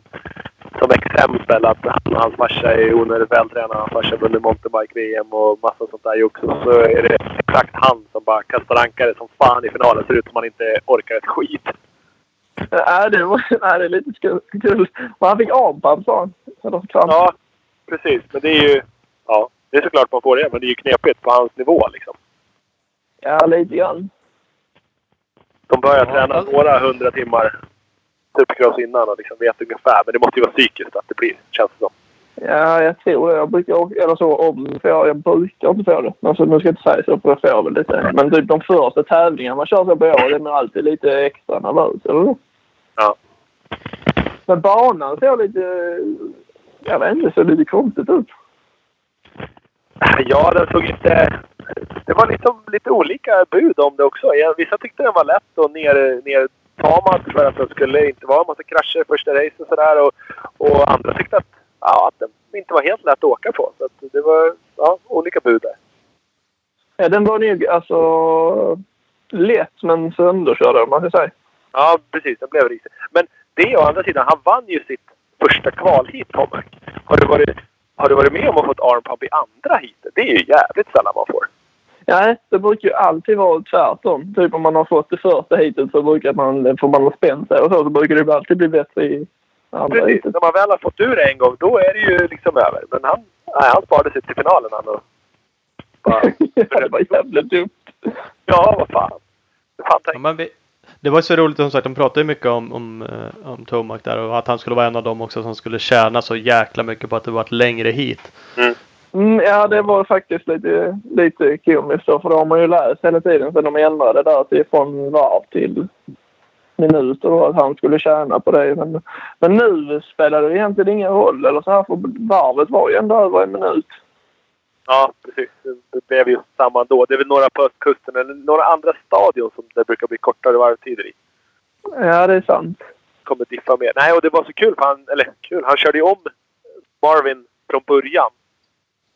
som exempel. Att han och hans farsa är onödigt vältränad. Hans farsa vunnit mountainbike-VM och massa sånt där. Och så är det exakt han som bara kastar ankare som fan i finalen. Ser ut som han inte orkar ett skit. Nej, det, var, nej, det är lite kul. Men han fick armpump sa han. Ja, precis. Men det är ju... Ja, det är såklart man får det. Men det är ju knepigt på hans nivå liksom. Ja, lite grann. De börjar Ja, träna alltså- några hundra timmar supercross innan och liksom vet ungefär. Men det måste ju vara psykiskt att det blir, känns det som. Ja, jag tror det. Jag brukar, eller så om får jag, jag brukar inte få det. Alltså, nu ska jag inte säga så, för jag får väl lite. Men typ de första tävlingarna man kör så på år, är man alltid lite extra nervös, eller hur? Ja. Men banan ser lite... Jag vet inte, ser lite konstigt ut. Ja, den såg inte... Det var liksom lite olika bud om det också. Vissa tyckte den var lätt och ner, nertamad för att det skulle inte vara en massa krascher första racet och sådär. Och, och andra tyckte att, ja, att den inte var helt lätt att åka på. Så det var ja, olika bud där. Ja, den var nog alltså lätt men sönderkörd om man ska säga. Ja, precis. Den blev risig. Men det å andra sidan, han vann ju sitt första kval hit, Tomac. Har du varit, har du varit med om att få ett armpump i andra heatet? Det är ju jävligt sällan man får. Nej, det brukar ju alltid vara tvärtom. Typ om man har fått det första heatet så brukar man, får man ha spänt sig och så, så brukar det alltid bli bättre i andra Precis. heatet. När man väl har fått ur det en gång, då är det ju liksom över. Men han, nej, han sparade sig till finalen han och bara... det var jävligt dumt. Ja, vad fan. Det fan Ja, men vi, det var ju så roligt som sagt. De pratade ju mycket om, om, eh, om Tomac där och att han skulle vara en av dem också som skulle tjäna så jäkla mycket på att det var ett längre hit. Mm, ja, det var faktiskt lite, lite komiskt då, för då har man ju läst hela tiden sen de ändrade där till från varv till minuter då, att han skulle tjäna på det. Men, men nu spelar det egentligen ingen roll. Eller så här, för varvet var ju ändå över en minut. Ja, precis. Det- blev ju samma då. Det är väl några på östkusten eller några andra stadion som det brukar bli kortare varvtider i. Ja, det är sant. Kommer diffa mer. Nej, och det var så kul för han, eller kul, han körde ju om Marvin från början.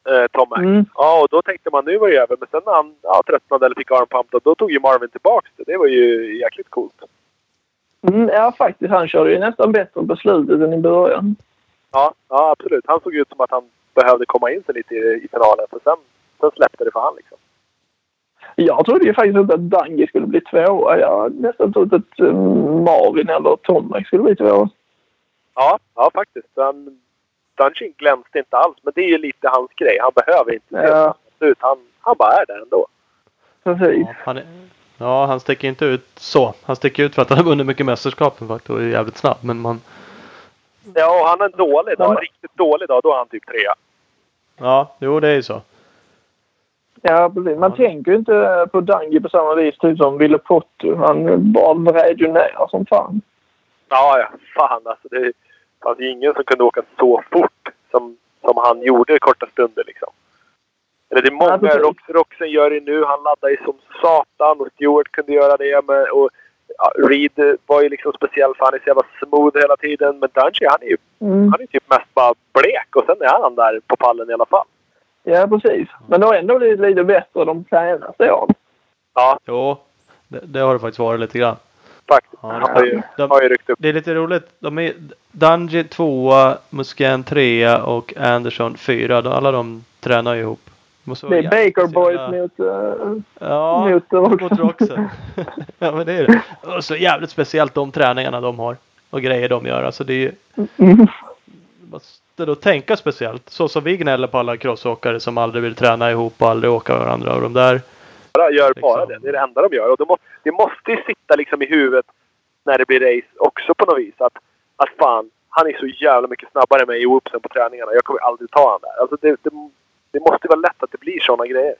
Eh, Tom Mack. Mm. Ja, och då tänkte man nu var det över. Men sen när han ja, tröttnade eller fick armpump då, då tog ju Marvin tillbaks det. Det var ju jäkligt coolt. Mm, ja, faktiskt. Han körde ju nästan bättre på slutet än i början. Ja, ja absolut. Han såg ut som att han behövde komma in sig lite i, i finalen. För sen, sen släppte det för han liksom. Jag trodde ju faktiskt inte att Dangi skulle bli tvåa. Jag nästan trott att eh, Marvin eller Tomek skulle bli tvåa. Ja, ja faktiskt. Han, Dungeon glänste inte alls. Men det är ju lite hans grej. Han behöver inte se Ja. ut. Han, han bara är där ändå. Precis. Ja, han, är, ja, han sticker inte ut så. Han sticker ut för att han har vunnit mycket mästerskapen faktiskt och är jävligt snabb. Men man, Ja, och han har en dålig dag. En riktigt dålig dag. Då är han typ trea. Ja, jo det är ju så. Ja, precis. Man tänker ju inte på Dangi på samma vis typ som Ville Potto. Han bara vred ju ner som fan. Ja, ja. Fan alltså. Det fanns ju ingen som kunde åka så fort som, som han gjorde i korta stunder liksom. Eller det är Ja, många. Rox, Roxen gör det nu. Han laddar ju som satan och Stewart kunde göra det. med och ja, Reed var ju liksom speciell för han är så jävla smooth hela tiden. Men Dungey han är ju Mm. han är typ mest bara blek och sen är han där på pallen i alla fall. Ja, precis. Men det har ändå blivit lite bättre de senaste åren. Ja, Jo, det, det har det faktiskt varit lite grann. faktiskt. Ja, Han har ju, de- har ju ryckt upp. Det är lite roligt. De är Dungy tvåa, Muscan trea och Anderson fyra. De- Alla de tränar ju ihop. Måste Det är Baker Boys jävla- mot... Uh, Ja, mot Roxen. Roxen. ja, men det är det. Och så jävligt speciellt de träningarna de har. Och grejer de gör. Alltså det är ju... mm. Måste då tänka speciellt. Så som vi gnäller på alla crossåkare som aldrig vill träna ihop och aldrig åka med varandra. Och de där. Bara gör bara Liksom. det. Det är det enda de gör. Och det, må, det måste ju sitta liksom i huvudet när det blir race också på något vis. Att, att fan, han är så jävla mycket snabbare än mig i whoopsen på träningarna. Jag kommer aldrig ta han där. Alltså det, det, det måste vara lätt att det blir sådana grejer.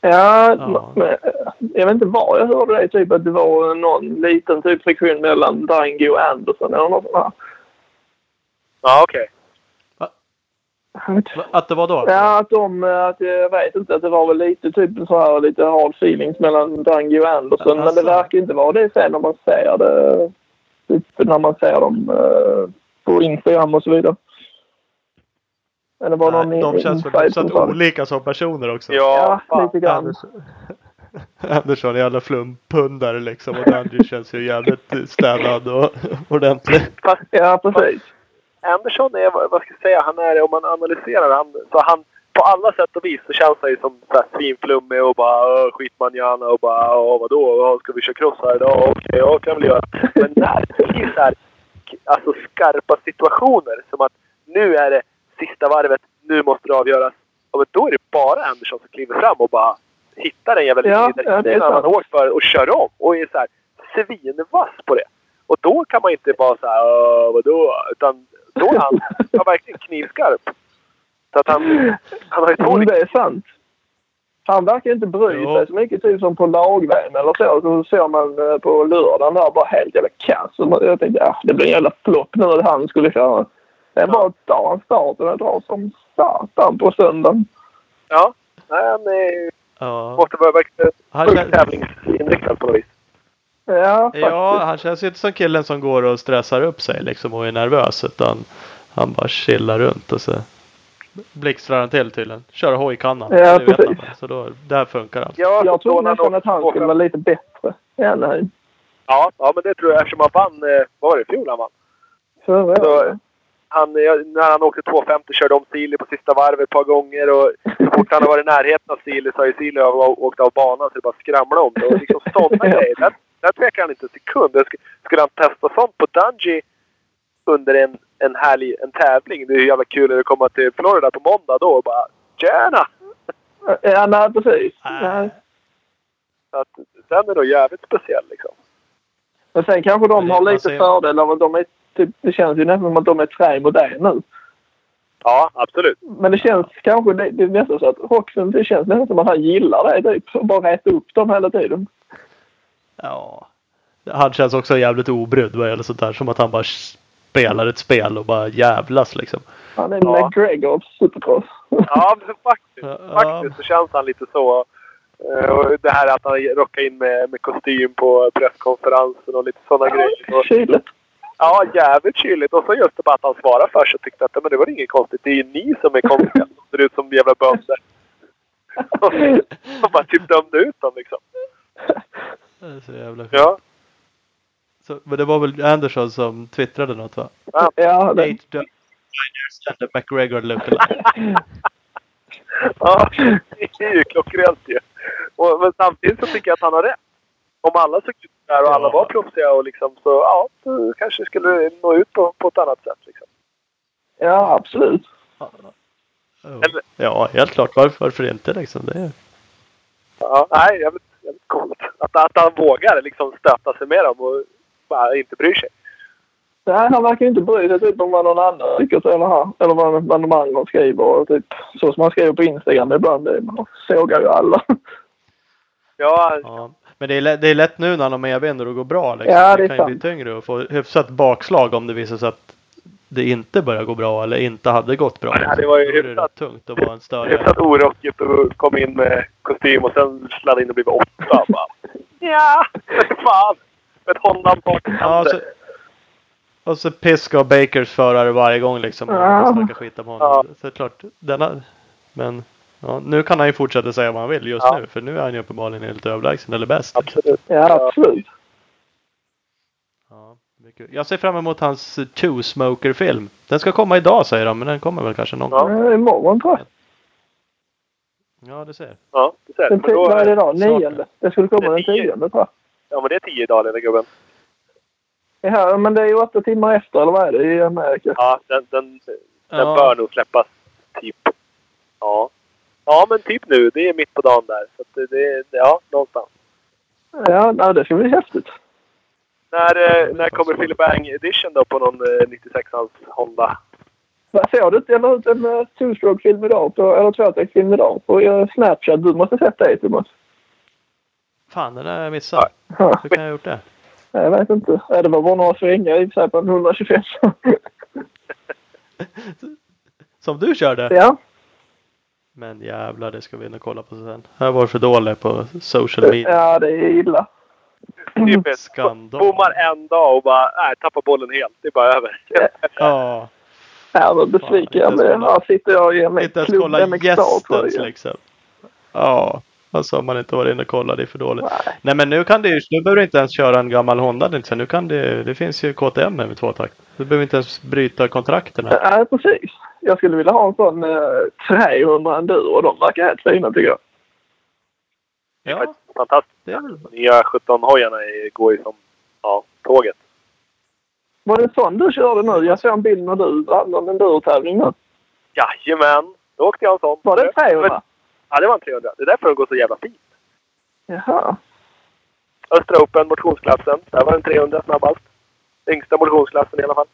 Ja, Ja. men, jag vet inte var jag hörde det. Typ att det var någon liten typ friktion mellan Dangi och Anderson eller något sånt. Ja, okej. Va- Att det var då? Ja, att de... Att jag vet inte. Att det var väl lite typ så här lite hard feelings mellan Dangi och Anderson. Men Alltså. det verkar inte vara det sen när man ser det. Typ när man ser dem eh, på Instagram och så vidare. Eller var det någon Nej, de i- känns väl så som olika som personer också. Ja, Ja, lite grann. Andersson, Andersson är jävla flumpundare liksom. Och Dungy känns ju jävligt städad och ordentlig. Ja, precis. Andersson är, vad ska jag säga, han är, om man analyserar han, så han på alla sätt och vis så känns han ju som så här svinflummig och bara "Åh, skitmanjana och bara Åh, vadå, Åh, ska vi köra cross här idag? Okej, ja kan vi göra. Men när det blir så här, alltså skarpa situationer som att nu är det sista varvet, nu måste det avgöras. Ja, men då är det bara Andersson som kliver fram och bara hittar en jävla Ja, där ja, det är sant. åkt för och kör om och är så här svinvass på det. Och då kan man inte bara säga "Åh, vadå? Utan då är han, han verkligen knivskarp. Så att han, han har ju två Mm, det är sant. Han verkar inte bry sig så mycket typ som på lagvägen eller så. Så ser man eh, på lördagen där bara helt jävla kass. Och Jag tänkte ja, det blir en jävla flopp nu att han skulle köra. Det är bara att ta han starten och dra som satan på söndagen. Ja, nej, han är, Ja. måste vara verkligen Han sjukt tävlingsinriktad på något vis. Ja, faktiskt. Ja, han känns inte som killen som går och stressar upp sig liksom och är nervös. Utan han bara chillar runt och så blixtrar han till tydligen. Kör hojkannan. Ja, det precis. han. Så då, där funkar allt. Ja, Jag tror nästan att han skulle vara lite bättre än Anaheim. Ja, ja, men det tror jag eftersom han vann, eh, var det, i fjol han vann? Förra Så, året. Han, när han åkte 250 körde om Sili på sista varvet ett par gånger och så fort han har varit i närheten av Sili så har ju Sili av- åkt av banan så det bara skramlar om det. Och liksom sådana grejer. Där, där tvekar han inte en sekund. Skulle han testa sånt på Dungey under en, en härlig en tävling. Det är ju jävla kul det kommer till Florida på måndag då och bara Tjena! Ja, nej precis. Nej. Nej. Så att den är då jävligt speciell liksom. Men sen kanske de har lite ser- fördel av att de är typ, det känns ju nästan som att de är trämodern nu. Ja, absolut. Men det känns kanske, det, det är nästan så att Roxen, det känns nästan som att han gillar det typ. Och bara rätta upp dem hela tiden. Ja. Han känns också jävligt obrydd vad gäller sånt där. Som att han bara spelar ett spel och bara jävlas liksom. Han är Ja. McGregor av supercross. Ja, men faktiskt. Ja. Faktiskt så känns han lite så. Eh, Och det här att han rockar in med, med kostym på presskonferensen och lite sådana grejer. Och, Kyligt. Ja, jävligt kyligt. Och så just det bara att han svarar för sig och tyckte att men det var inget konstigt. Det är ju ni som är konstiga. Som ser ut som jävla bönder. Och bara typ dömde ut dem liksom. Det är så jävla sjukt. Ja. Så, men det var väl Anderson som twittrade något va? Ja, det, Eight designers and the McGregor lookalike. Ja, det är ju klockrent ju. Och, men samtidigt så tycker jag att han har rätt. Om alla såg ut där och alla var proffsiga och liksom så, ja, då kanske skulle nå ut på, på ett annat sätt liksom. ja, absolut. Ja. Eller- Ja, helt klart. Varför, varför inte liksom? Det är... Ja, nej, jävligt, jävligt coolt. Att, att han vågar liksom stöta sig med dem och bara inte bryr sig. Nej, han verkar inte bry sig typ om vad någon annan tycker eller, eller vad, vad de andra skriver. Och typ, så som han skriver på Instagram ibland. Det, man sågar ju alla. Ja, Ja. Men det är, lätt, det är lätt nu när han har medvind och går bra. Liksom. Ja, det det kan ju bli tyngre och få hyfsat bakslag om det visar sig att det inte börjar gå bra eller inte hade gått bra. Ja, det var ju hyfsat- rätt tungt att vara en större. hyfsat orockigt och kom in med kostym och sen sladdade in och blev åtta. Ja, fan. Ett Honda-part Ja, så, och så piska och Bakers förare varje gång liksom. Och Ja. snacka skit om honom. Ja. Så det är klart, denna, men ja, nu kan han ju fortsätta säga vad han vill just Ja. nu. För nu är han ju uppenbarligen helt överlägsen eller bäst. Absolut. Ja, absolut. Ja. Jag ser fram emot hans Two Smoker-film. Den ska komma idag säger de, men den kommer väl kanske någon gång. Ja. Imorgon tror jag. Ja, du ser. Ja, det ser Den då- tio, vad är det idag? Nionde? Det skulle komma den Den tio. tionde tror jag. Ja, men det är tio dagar lilla gubben. Ja, men det är ju åtta timmar efter, eller vad är det, i Amerika? Ja, den, den, den Ja. bör nog släppas typ. Ja. Ja, men typ nu. Det är mitt på dagen där. Så att det, det, ja, någonstans. Ja, nej, det ska bli häftigt. När, eh, när kommer Philip Bang Edition då på någon eh, 96ans Honda? Vad såg du inte jag la ut en uh, two-stroke-film idag, på, eller tvåtaktsfilm idag, på Snapchat? Du måste sett det, Thomas. Fan, den har jag missat. Ja, Hur kan jag ha gjort det? jag vet inte. Det var bara några svängar i och för sig på en 125. Som du körde? ja. Men jävlar, det ska vi in och kolla på sen. Jag var för dålig på social media. ja, det är illa. Typ Skandal. bommar en dag och bara nej, tappar bollen helt. Det är bara över. Ja, Ja, vad besviken jag kolla- Här sitter jag och ger mig inte ens klubb kolla gästens liksom. Ja, alltså om man inte varit inne och kollat, det är för dåligt. Nej. Nej men nu kan du ju, nu behöver du inte ens köra en gammal Honda liksom. Nu kan det, det finns ju KTM med tvåtakt. Du behöver inte ens bryta kontrakten. här. Ja, precis. Jag skulle vilja ha en sån uh, 300 enduro. De verkar helt fina tycker jag. Det Ja, fantastiskt. det är väl Nya 17-hojarna är- går ju som ja, tåget. Var det en sån du körde nu? Jag såg en bild när du hade en endurotävling nu. Jajamän! Då åkte jag en sån. Var det 300? Ja, det var en 300. Det är därför de går så jävla fint. Jaha. Östra Open, motionsklassen. Där var den 300 snabbast. Yngsta motionsklassen i alla fall.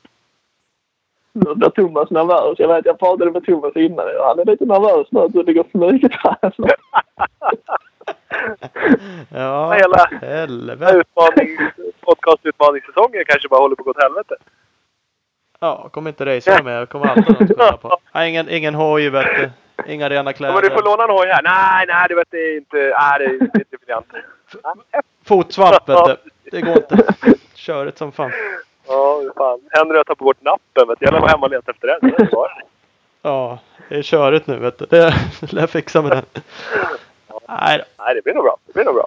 Nu blir Thomas nervös. Jag vet, jag pratade med Thomas innan. Han är lite nervös nu att du ligger smygträning. Ja, Hela helvete. utmaning, podcastutmaningssäsongen kanske bara håller på att gå åt helvete. Ja, kommer inte racea med. Jag kommer alltid något att skylla på. Nej, ingen, ingen hoj vet du. Inga rena Ja, kläder. men du får låna en hoj här. Nej, nej, du vet det är inte... Nej, det är inte, inte briljant. Fotsvamp vet du. Det går inte. Körigt som fan. Ja, fan. Henry har tagit bort nappen. Vet du. Jag lär vara hemma och leta efter den. Det. Ja, det är körigt nu vet du. Det lär jag fixa med den. Nej, Nej, det blir nog bra. Det blir nog bra.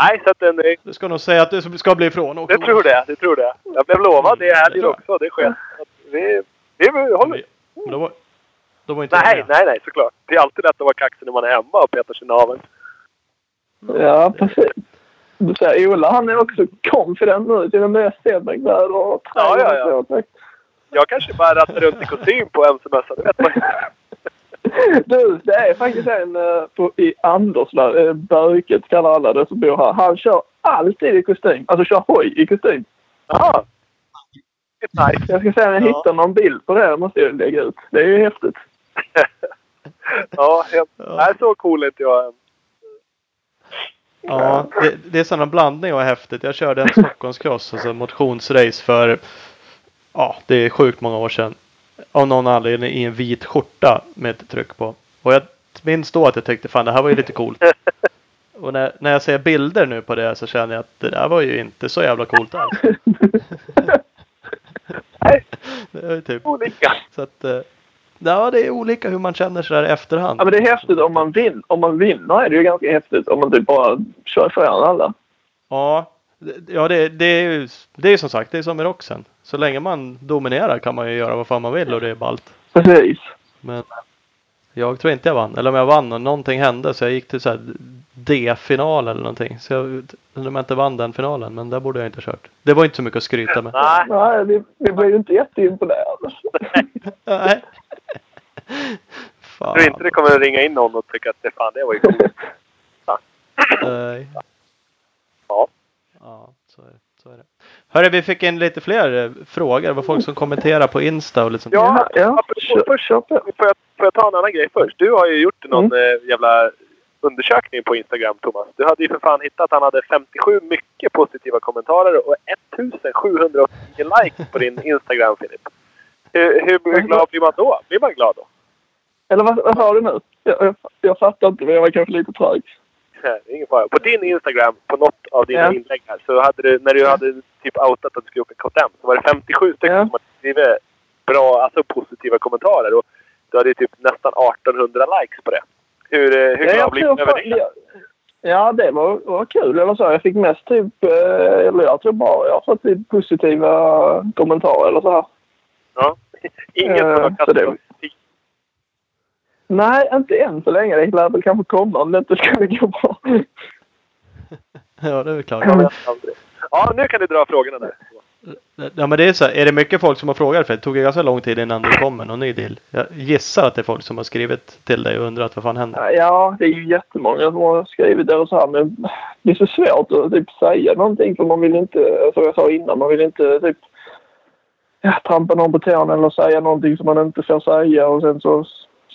Nej, så att den, är- du ska nog säga att du ska bli ifrån också. det tror det. Det tror det. Jag blev lovad det här också. Det sker. Vi, vi håller. Då då var inte Nej, med. nej, nej, såklart. Det är alltid lätt att vara kaxig när man är hemma och petar sig i naveln. Ja, precis. Du ser, Ola han är också confident nu till de nya Stenbeck-kläder och Ja, ja, ja. tvåtakt. Jag kanske bara rattar runt i kostym på MC-mössan. Det vet man. Du, det är faktiskt en uh, på, i Anderslöv, uh, Böket kallar alla det som bor här. Han kör alltid i kostym. Alltså kör hoj i kostym. Jaha. Nice. Jag ska se om jag Ja. hittar någon bild på det. Det måste jag lägga ut. Det är ju häftigt. Ja, jag, Ja. så cool är inte jag än. Ja, det, det är sådana blandning och häftigt. Jag körde en Stockholmscross, alltså motionsrace för, ja, det är sjukt många år sedan. Av någon anledning i en vit skjorta med ett tryck på. Och jag minns då att jag tyckte fan det här var ju lite coolt. Och när, när jag ser bilder nu på det så känner jag att det där var ju inte så jävla coolt alls. Nej, Det är typ, olika. så att, eh, ja det är olika hur man känner sådär i efterhand. Ja, men det är häftigt om man, vin, om man vinner. är det ju ganska häftigt om man typ bara kör ifrån alla. Ja, ja det, det är ju det är som sagt det är som i roxen. Så länge man dominerar kan man ju göra vad fan man vill och det är ballt. Precis. Men jag tror inte jag vann. Eller om jag vann och någonting hände så jag gick till så här D-final eller någonting. Så jag undrar om jag inte vann den finalen. Men där borde jag inte ha kört. Det var inte så mycket att skryta med. Nej, Nej, vi, vi blev ju inte jätteimponerade. Nej. Jag tror inte det kommer att ringa in någon och tycka att det fan det var ju coolt. Nej. Ja. Ja, så är det. Så är det. Hörru, vi fick in lite fler eh, frågor. Det var folk som kommenterar på Insta och lite sånt. Ja, ja. Kör. Får jag, får jag ta en annan grej först? Du har ju gjort någon eh, jävla undersökning på Instagram, Thomas. Du hade ju för fan hittat att han hade 57 mycket positiva kommentarer och 1789 likes på din Instagram, Filip. Hur, hur glad blir man då? Blir man glad då? Eller vad, vad sa du nu? Jag, jag, jag fattar inte, men jag var kanske lite trög. Nej, ingen fara. På din Instagram, på något av dina Ja. inlägg här, så hade du, när du hade typ outat att du skulle en KTM, så var det 57 stycken Ja. som hade skrivit bra, alltså positiva kommentarer. Och du hade typ nästan 1800 likes på det. Hur, eh, hur Ja, glad tror du över det? ja, ja, det var, var kul. Eller så. Jag fick mest typ, eh, eller jag tror bara jag har fått typ positiva kommentarer eller så här. Ja. Inget Eh, som har så kastat. Nej, inte än så länge. Det lär väl kanske komma om det inte skulle gå bra. Ja, det är väl klart. Ja, nu kan du dra frågorna där. Ja men det är så här, är det mycket folk som har frågat? För det tog ju ganska lång tid innan det kom med någon ny deal. Jag gissar att det är folk som har skrivit till dig och undrat vad fan händer. Ja, det är ju jättemånga som har skrivit det och så här. Men det är så svårt att typ säga någonting för man vill inte, som jag sa innan, man vill inte typ ja, trampa någon på tårna eller säga någonting som man inte får säga och sen så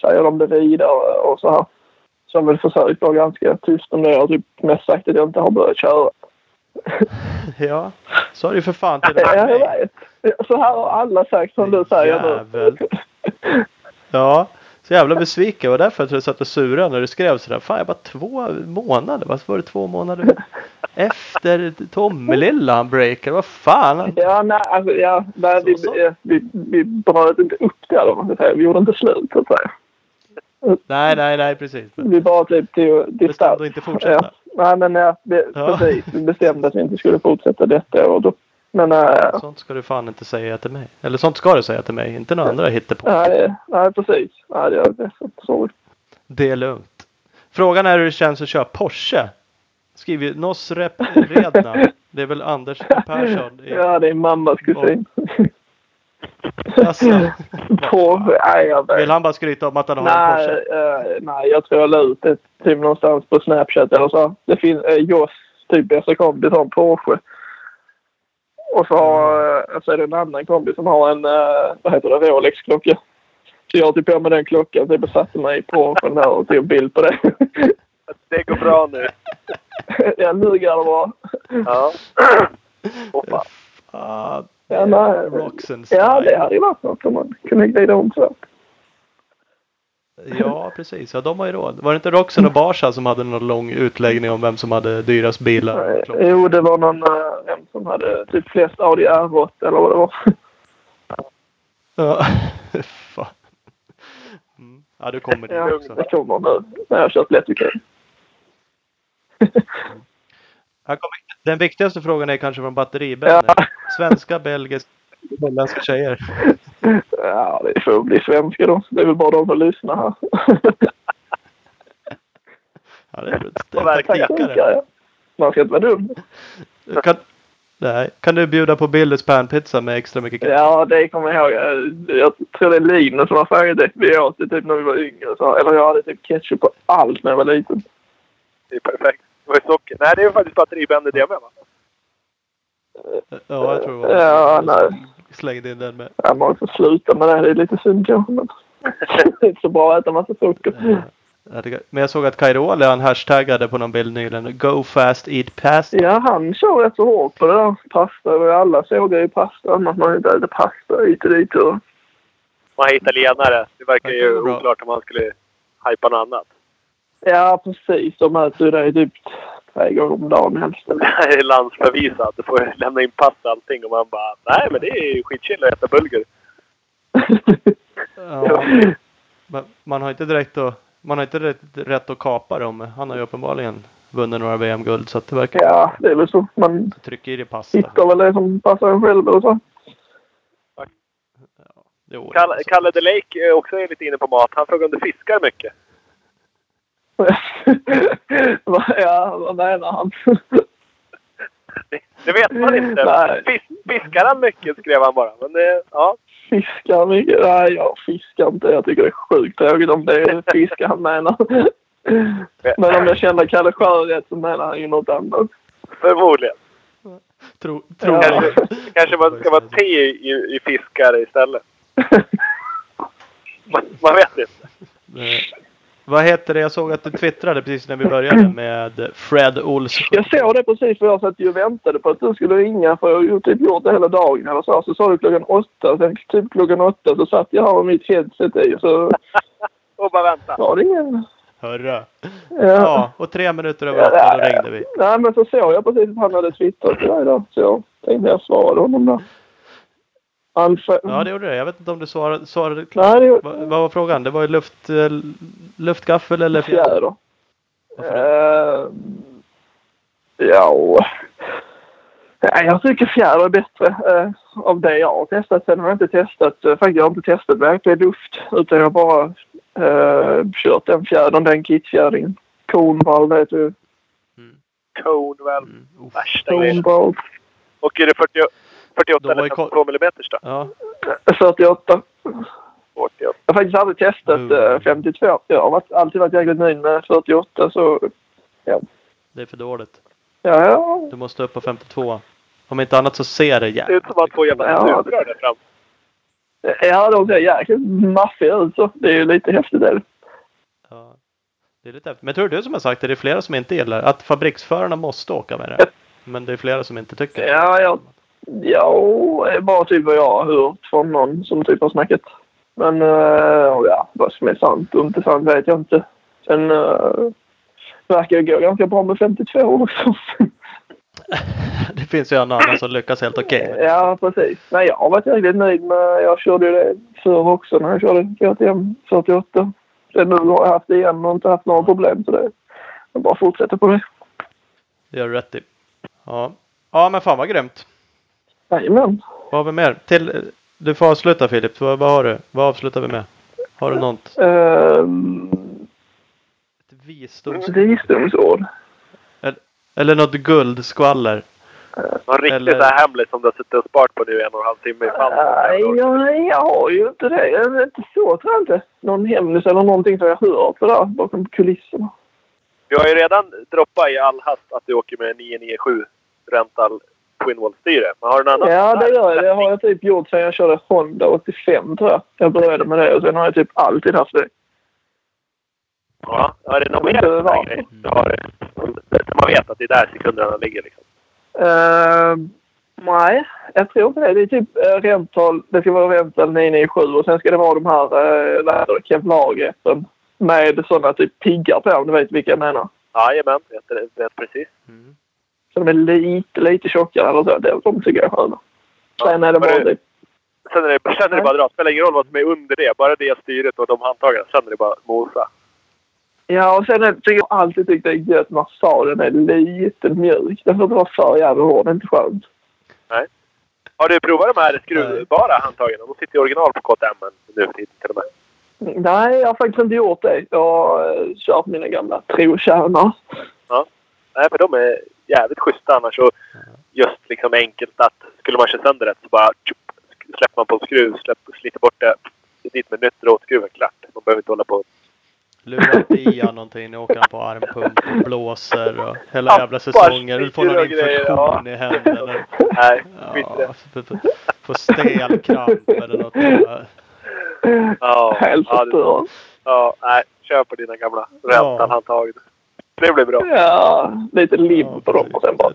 säger de det vidare och så här. Så jag har väl försökt vara ganska tyst om det. Jag har typ mest sagt att jag inte har börjat köra. Ja, så har ju för fan till Ja, jag vet. Så här har alla sagt som du säger nu. Jävel. Ja, så jävla besviken. Det var därför jag tror jag satt och surade när du skrev sådär. Fan, jag bara två månader. Varför var det två månader efter Tommelilla han breakade? Vad fan? Ja, nej, alltså, ja, nej, vi, Så, så. eh, vi, vi bröt inte upp det, eller vad man ska säga. Vi gjorde inte slut, så att säga. Nej, nej, nej, precis. Vi bara typ till bestämde distans. att inte fortsätta. Nej, men ja, vi, Ja. precis. Vi bestämde att vi inte skulle fortsätta detta och då. Men äh, Sånt ska du fan inte säga till mig. Eller sånt ska du säga till mig. Inte några andra hittepå. nej, nej, precis. Nej, det är det. är så- Det är lugnt. Frågan är hur det känns att köra Porsche. Skriver ju Nos Rep Redna. Det är väl Anders Persson. i- Ja, det är mammas kusin. Alltså, På, nej, jag vet. vill han bara skryta om att han har en Nej, Porsche? eh, nej, jag tror jag la ut det typ någonstans på Snapchat eller så. Det finns uh, Joss, typ bästa kompis, har en Porsche. Och så, har, eh, så är det en annan kompis som har en, uh, vad heter det, Rolex-klocka. Så jag tog på mig den klockan typ och satte mig i Porschen där och tog bild på det. Det går bra nu. ja, nu går det bra. Ja. Åh, Ah, Ja, nej. Roxen Ja, det hade ju varit något om man kunde glida om så. Ja, precis. Ja, de har ju råd. Var det inte Roxen och Barsa som hade någon lång utläggning om vem som hade dyrast bilar? Nej, Jo, det var någon uh, vem som hade typ flest Audi R8 eller vad det var. Ja, fan. Mm. Ja, du kommer dit Ja, också. det kommer nu när jag har kört lätt okej. Här kommer, den viktigaste frågan är kanske från batteribänner. Ja. Svenska, belgiska, holländska tjejer. Ja, det får bli svenska då. Det är väl bara de som lyssnar här. Ja, det är det är en verkligen. taktikare. ja. Man ska inte vara dum. Kan, Nej. Kan du bjuda på Billys panpizza med extra mycket ketchup? Ja, det kommer jag ihåg. Jag tror det är Linus som har frågat det. Vi åt det typ när vi var yngre. Så, eller jag hade typ ketchup på allt när jag var liten. Det är perfekt. Det var ju socker. Nej, det är ju faktiskt batteribränder det med va? Ja, jag tror det var. Ja, nej. Slängde in den med. Ja, man får sluta med det. Det är lite synd kanske. Men det är inte så bra att äta massa socker. Men jag såg att Cairoli han hashtaggade på någon bild nyligen. Go fast eat pasta. Ja, han kör rätt så hårt på det där. Pasta. Och Alla sågar ju pasta. Att man inte äter pasta hit och dit. Och... Man är italienare. Det verkar ju oklart om man skulle hypa något annat. Ja, precis. De äter ju det typ tre gånger om dagen helst. Det är landsförvisat. Du får lämna in pass och allting. Och man bara, nej men det är ju skitchill att äta bulgur. Ja, men man har inte direkt att, man har inte rätt, rätt att kapa dem. Han har ju uppenbarligen vunnit några VM-guld så att det verkar Ja, det är väl så. Man trycka i dig pasta. hittar väl det som passar en själv eller så. Jo, Kalle. Kalle de Lake är också lite inne på mat. Han frågar om du fiskar mycket. Vad- ja, vad menar han? Det, det vet man inte. Nej. Fis, fiskar han mycket skrev han bara. Men det, ja. Fiskar mycket? Nej, jag fiskar inte. Jag tycker det är sjukt tråkigt om det är fiskar han menar. Men om jag känner Kalle Sjö rätt så menar han ju något annat. Förmodligen. Tro, tro Ja. Det kanske man ska vara te i, i fiskar istället. Man, man vet inte. Eh, Vad heter det? Jag såg att du twittrade precis när vi började med Fred Olsson. Jag såg det precis för jag satt ju och väntade på att du skulle ringa för jag har ju typ gjort det hela dagen eller så. Så sa du klockan åtta. Sen typ klockan åtta så satt jag här med mitt headset i så Och bara vänta. var det ingen... Hörra. Ja. Ja, och tre minuter över åtta då ringde vi. Nej, men så såg jag precis att han hade twittrat till dig då. Så jag tänkte jag svarade honom då. För... Ja, det gjorde det. Jag vet inte om du svarade, svarade klart. Nej, det gjorde Vad, vad var frågan? Det var ju luft, eh, luftgaffel eller fjäder? Uh, ja... Nej, jag tycker fjäder är bättre uh, av det jag har testat. Sen har jag inte testat, uh, faktiskt jag har inte testat verklig luft. Utan jag har bara uh, kört den fjädern, den kitfjädringen. Cornball heter det. Conewell. Mm, uff. Värsta grejen. Cornball. Och är det 40, 48 Då var eller ju ko- 52 millimeters då? Ja, 48. 48. Jag har faktiskt aldrig testat Mm. uh, 52. Jag har varit, alltid varit jäkligt nöjd med 48 så... det är för dåligt. Ja, ja. Du måste upp på 52. Om inte annat så ser det Det ser jävligt ut som att två jävla Ja. där fram. Ja, de ser jäkligt maffiga ut så. Det är ju lite häftigt. Är det. Ja, det är lite häftigt. Men tror du som har sagt det, det är flera som inte gillar att fabriksförarna måste åka med det. Men det är flera som inte tycker det. Ja, ja. Ja, är bara typ vad jag har hört från någon som typ har snackat. Men uh, ja, vad som är sant och inte sant vet jag inte. Sen uh, verkar det gå ganska bra med 52 också. Det finns ju en annan som lyckas helt okej. ja, precis. Nej, jag har varit jäkligt nöjd med... Jag körde ju det förr också när jag körde KTM 48. Sen nu har jag haft det igen och inte haft några problem. Så det jag bara fortsätter på det. Det gör du rätt i. Ja. ja, men fan vad grymt. Jajamän. Vad har vi mer? Till, du får avsluta Filip. Vad, vad har du? Vad avslutar vi med? Har du något? Uh, Ett visdoms... visdomsord. Eller något guldskvaller? Någon riktigt Eller- så här hemligt som du har suttit och sparat på nu i en och en halv timme i. Nej, jag, jag har ju inte det. Jag är inte så tror jag inte. Någon hemlis eller någonting som jag hört det där bakom kulisserna. Du har ju redan droppat i all hast att du åker med 997 Rental Twinwall-styre. Men har du någon annan? Ja, det gör jag. Det har jag typ gjort sedan jag körde Honda 85 tror jag. Jag började med det och sen har jag typ alltid haft det. Ja, ja det är någon mer sån här grej du har. det. Man vet att det är där sekunderna ligger liksom. Uh, nej, jag tror inte det. Det är typ uh, rental. Det ska vara rental 997 och sen ska det vara de här uh, vad heter det, kevlargreppen med sådana typ piggar på om du vet vilka jag menar. Jajamän, vet, vet precis. Mm. Så de är lite, lite tjockare eller så. Det- De tycker jag är sköna. Sen är det bara det- Sen är det, sen är det bara dra. Det spelar ingen roll vad som är under det. Bara det styret och de handtagen. Sen är det bara mosa. Ja, och sen tycker jag alltid tyckt det är gött när sadeln är lite mjuk. Den får inte vara för jävla hård. Det är inte skönt. Har du provat de här skruvbara handtagen? De sitter ju original på KTM nu för tiden till och med. Nej, jag har faktiskt inte gjort det. Jag har uh, kört mina gamla trotjänare. Nej, för de är jävligt schyssta annars. Och just liksom enkelt att skulle man köra sönder det så bara tjup, släpper man på en skruv, släpper, sliter bort det. Dit med nytt råtskruven, klart. Man behöver inte hålla på. Lurar inte i han någonting. Nu åker han på armpump och blåser och hela Ja, jävla säsongen. Du får någon infektion i händerna. Nej, skit i Ja, det. får- stelkramp eller något. Ja. Ja, Helt ja, nej. Kör på dina gamla Ja. Det blir bra. Ja, lite Ja, på dem och sen bara...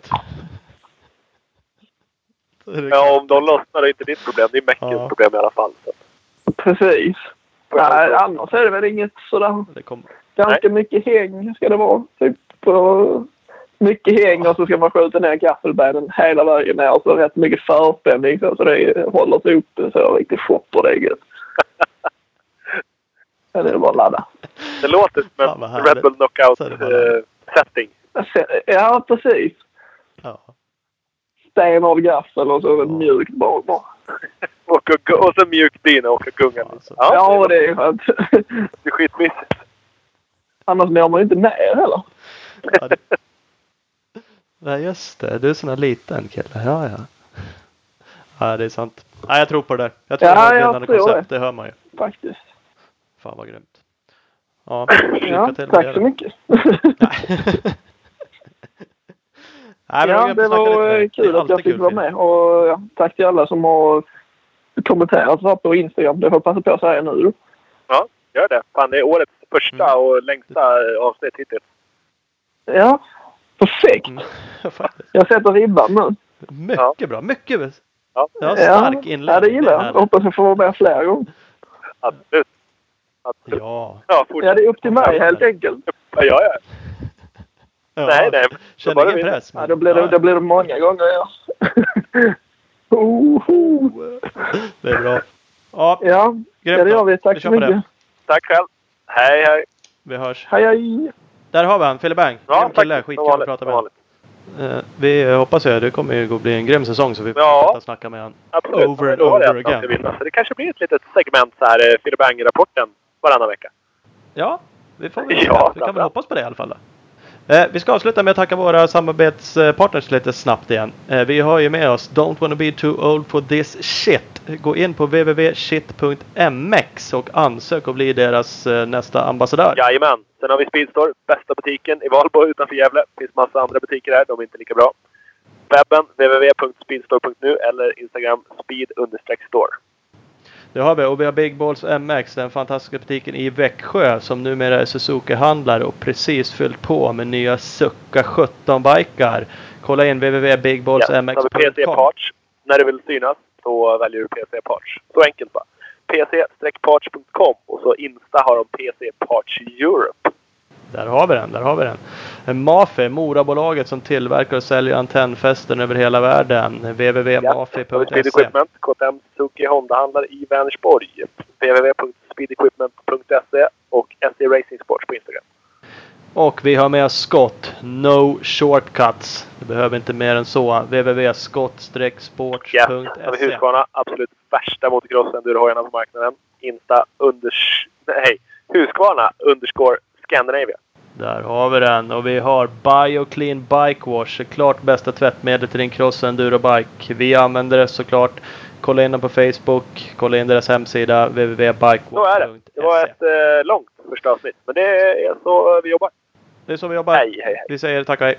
Ja, om de lossnar är inte ditt problem. Det är Mäckens Ja. problem i alla fall. Så. Precis. Nej, annars är det väl inget sådär... Det kommer. Ganska mycket häng ska det vara. Typ mycket häng och så ska man skjuta ner gaffelbären hela vägen ner. Så rätt mycket förspänning så, så det håller sig uppe så riktigt shopper det är gött. Sen är det bara att ladda. Det låter som en härligt. Red Bull Knockout Så är det bara. eh, setting. Ja, precis. Ja. Stenhård gaffel och så Ja. ett mjukt bak bara. Och, och, och så mjuk dyna och åka gungan. Alltså. Ja, Ja, det det är skönt. är skitmysigt. Annars mår man ju inte ner heller. Ja, det... Nej just det, du är sån här liten kille. Ja ja. Ja det är sant. Nej jag tror på det där. Jag tror Ja, det är ett jag vinnande tror koncept. Det hör man ju. Faktiskt. Fan vad grymt. Ja, Ja, tack så mycket. Nej, men ja, det var eh, kul att jag fick kul, vara med. Och ja, tack till alla som har kommenterat här på Instagram. Det får jag passa på att säga nu. då. Ja, gör det. Fan, det är årets första Mm. och längsta eh, avsnitt hittills. Ja, perfekt. Mm. Jag sätter ribban nu. Mycket bra. Mycket bra. Ja, Ja, stark ja, inledning. ja, det gillar är jag. Hoppas jag får vara med fler gånger. absolut. Absolut. Ja. Ja. Ja, det är upp till mig helt enkelt. Ja, ja, ja. Nej, nej. Så Känner bara ingen vi- press. Ja, då blir det, då blir det många gånger, ja. Oho. Det är bra. Ja, Ja, grymt det gör vi. Tack Vi så det. mycket. Tack själv. Hej, hej. Vi hörs. Hej, hej. Där har vi han, Fille Bang. Ja, Grym tack. kille. Skitkul att prata med. vanligt. Eh, vi hoppas ju det kommer ju att bli en grym säsong så vi får Ja. fortsätta snacka med honom. Absolut. Over and det over att again. Så det kanske blir ett litet segment så här, eh, Philip Bang-rapporten varannan vecka. Ja, vi får väl Ja. Vi kan väl hoppas på det i alla fall. Då. Eh, vi ska avsluta med att tacka våra samarbetspartners lite snabbt igen. Eh, vi har ju med oss Don't wanna be too old for this shit. Gå in på www.shit.mx och ansök och bli deras eh, nästa ambassadör. Jajamän. Sen har vi Speedstore, bästa butiken i Valbo utanför Gävle. Finns massa andra butiker här, de är inte lika bra. Webben www.speedstore.nu eller Instagram speed-store. Det har vi och vi har Big Balls MX, den fantastiska butiken i Växjö som numera är Suzuki-handlare och precis fyllt på med nya Succa 17-bikar. Kolla in Ja, har vi PC. Parts. När du vill synas så väljer du PC Parts. Så enkelt bara. PC-parts.com och så Insta har de PC Parts Europe. Där har vi den, där har vi den. Mafe, Morabolaget som tillverkar och säljer antennfästen över hela världen. Ja, Speed www.mafe.se Equipment, KTM Suzuki Honda-handlare i Vänersborg. www.speedequipment.se och SE Racing Sports på Instagram. Och vi har med Scott, No Shortcuts. Du behöver inte mer än så. Ja, www.skott-sports.se har vi Husqvarna. Absolut värsta motocross-endurohojarna på marknaden. Insta unders... Nej, Husqvarna underscore Scandinavia. Där har vi den. Och vi har BioClean Bike Wash. Klart bästa tvättmedlet till din cross enduro bike. Vi använder det såklart. Kolla in dem på Facebook. Kolla in deras hemsida www.bikewash.se. Så är det. Det var ett eh, långt första avsnitt. Men det är så vi jobbar. Det är så vi jobbar. Hej, hej, hej. Vi säger tack och hej.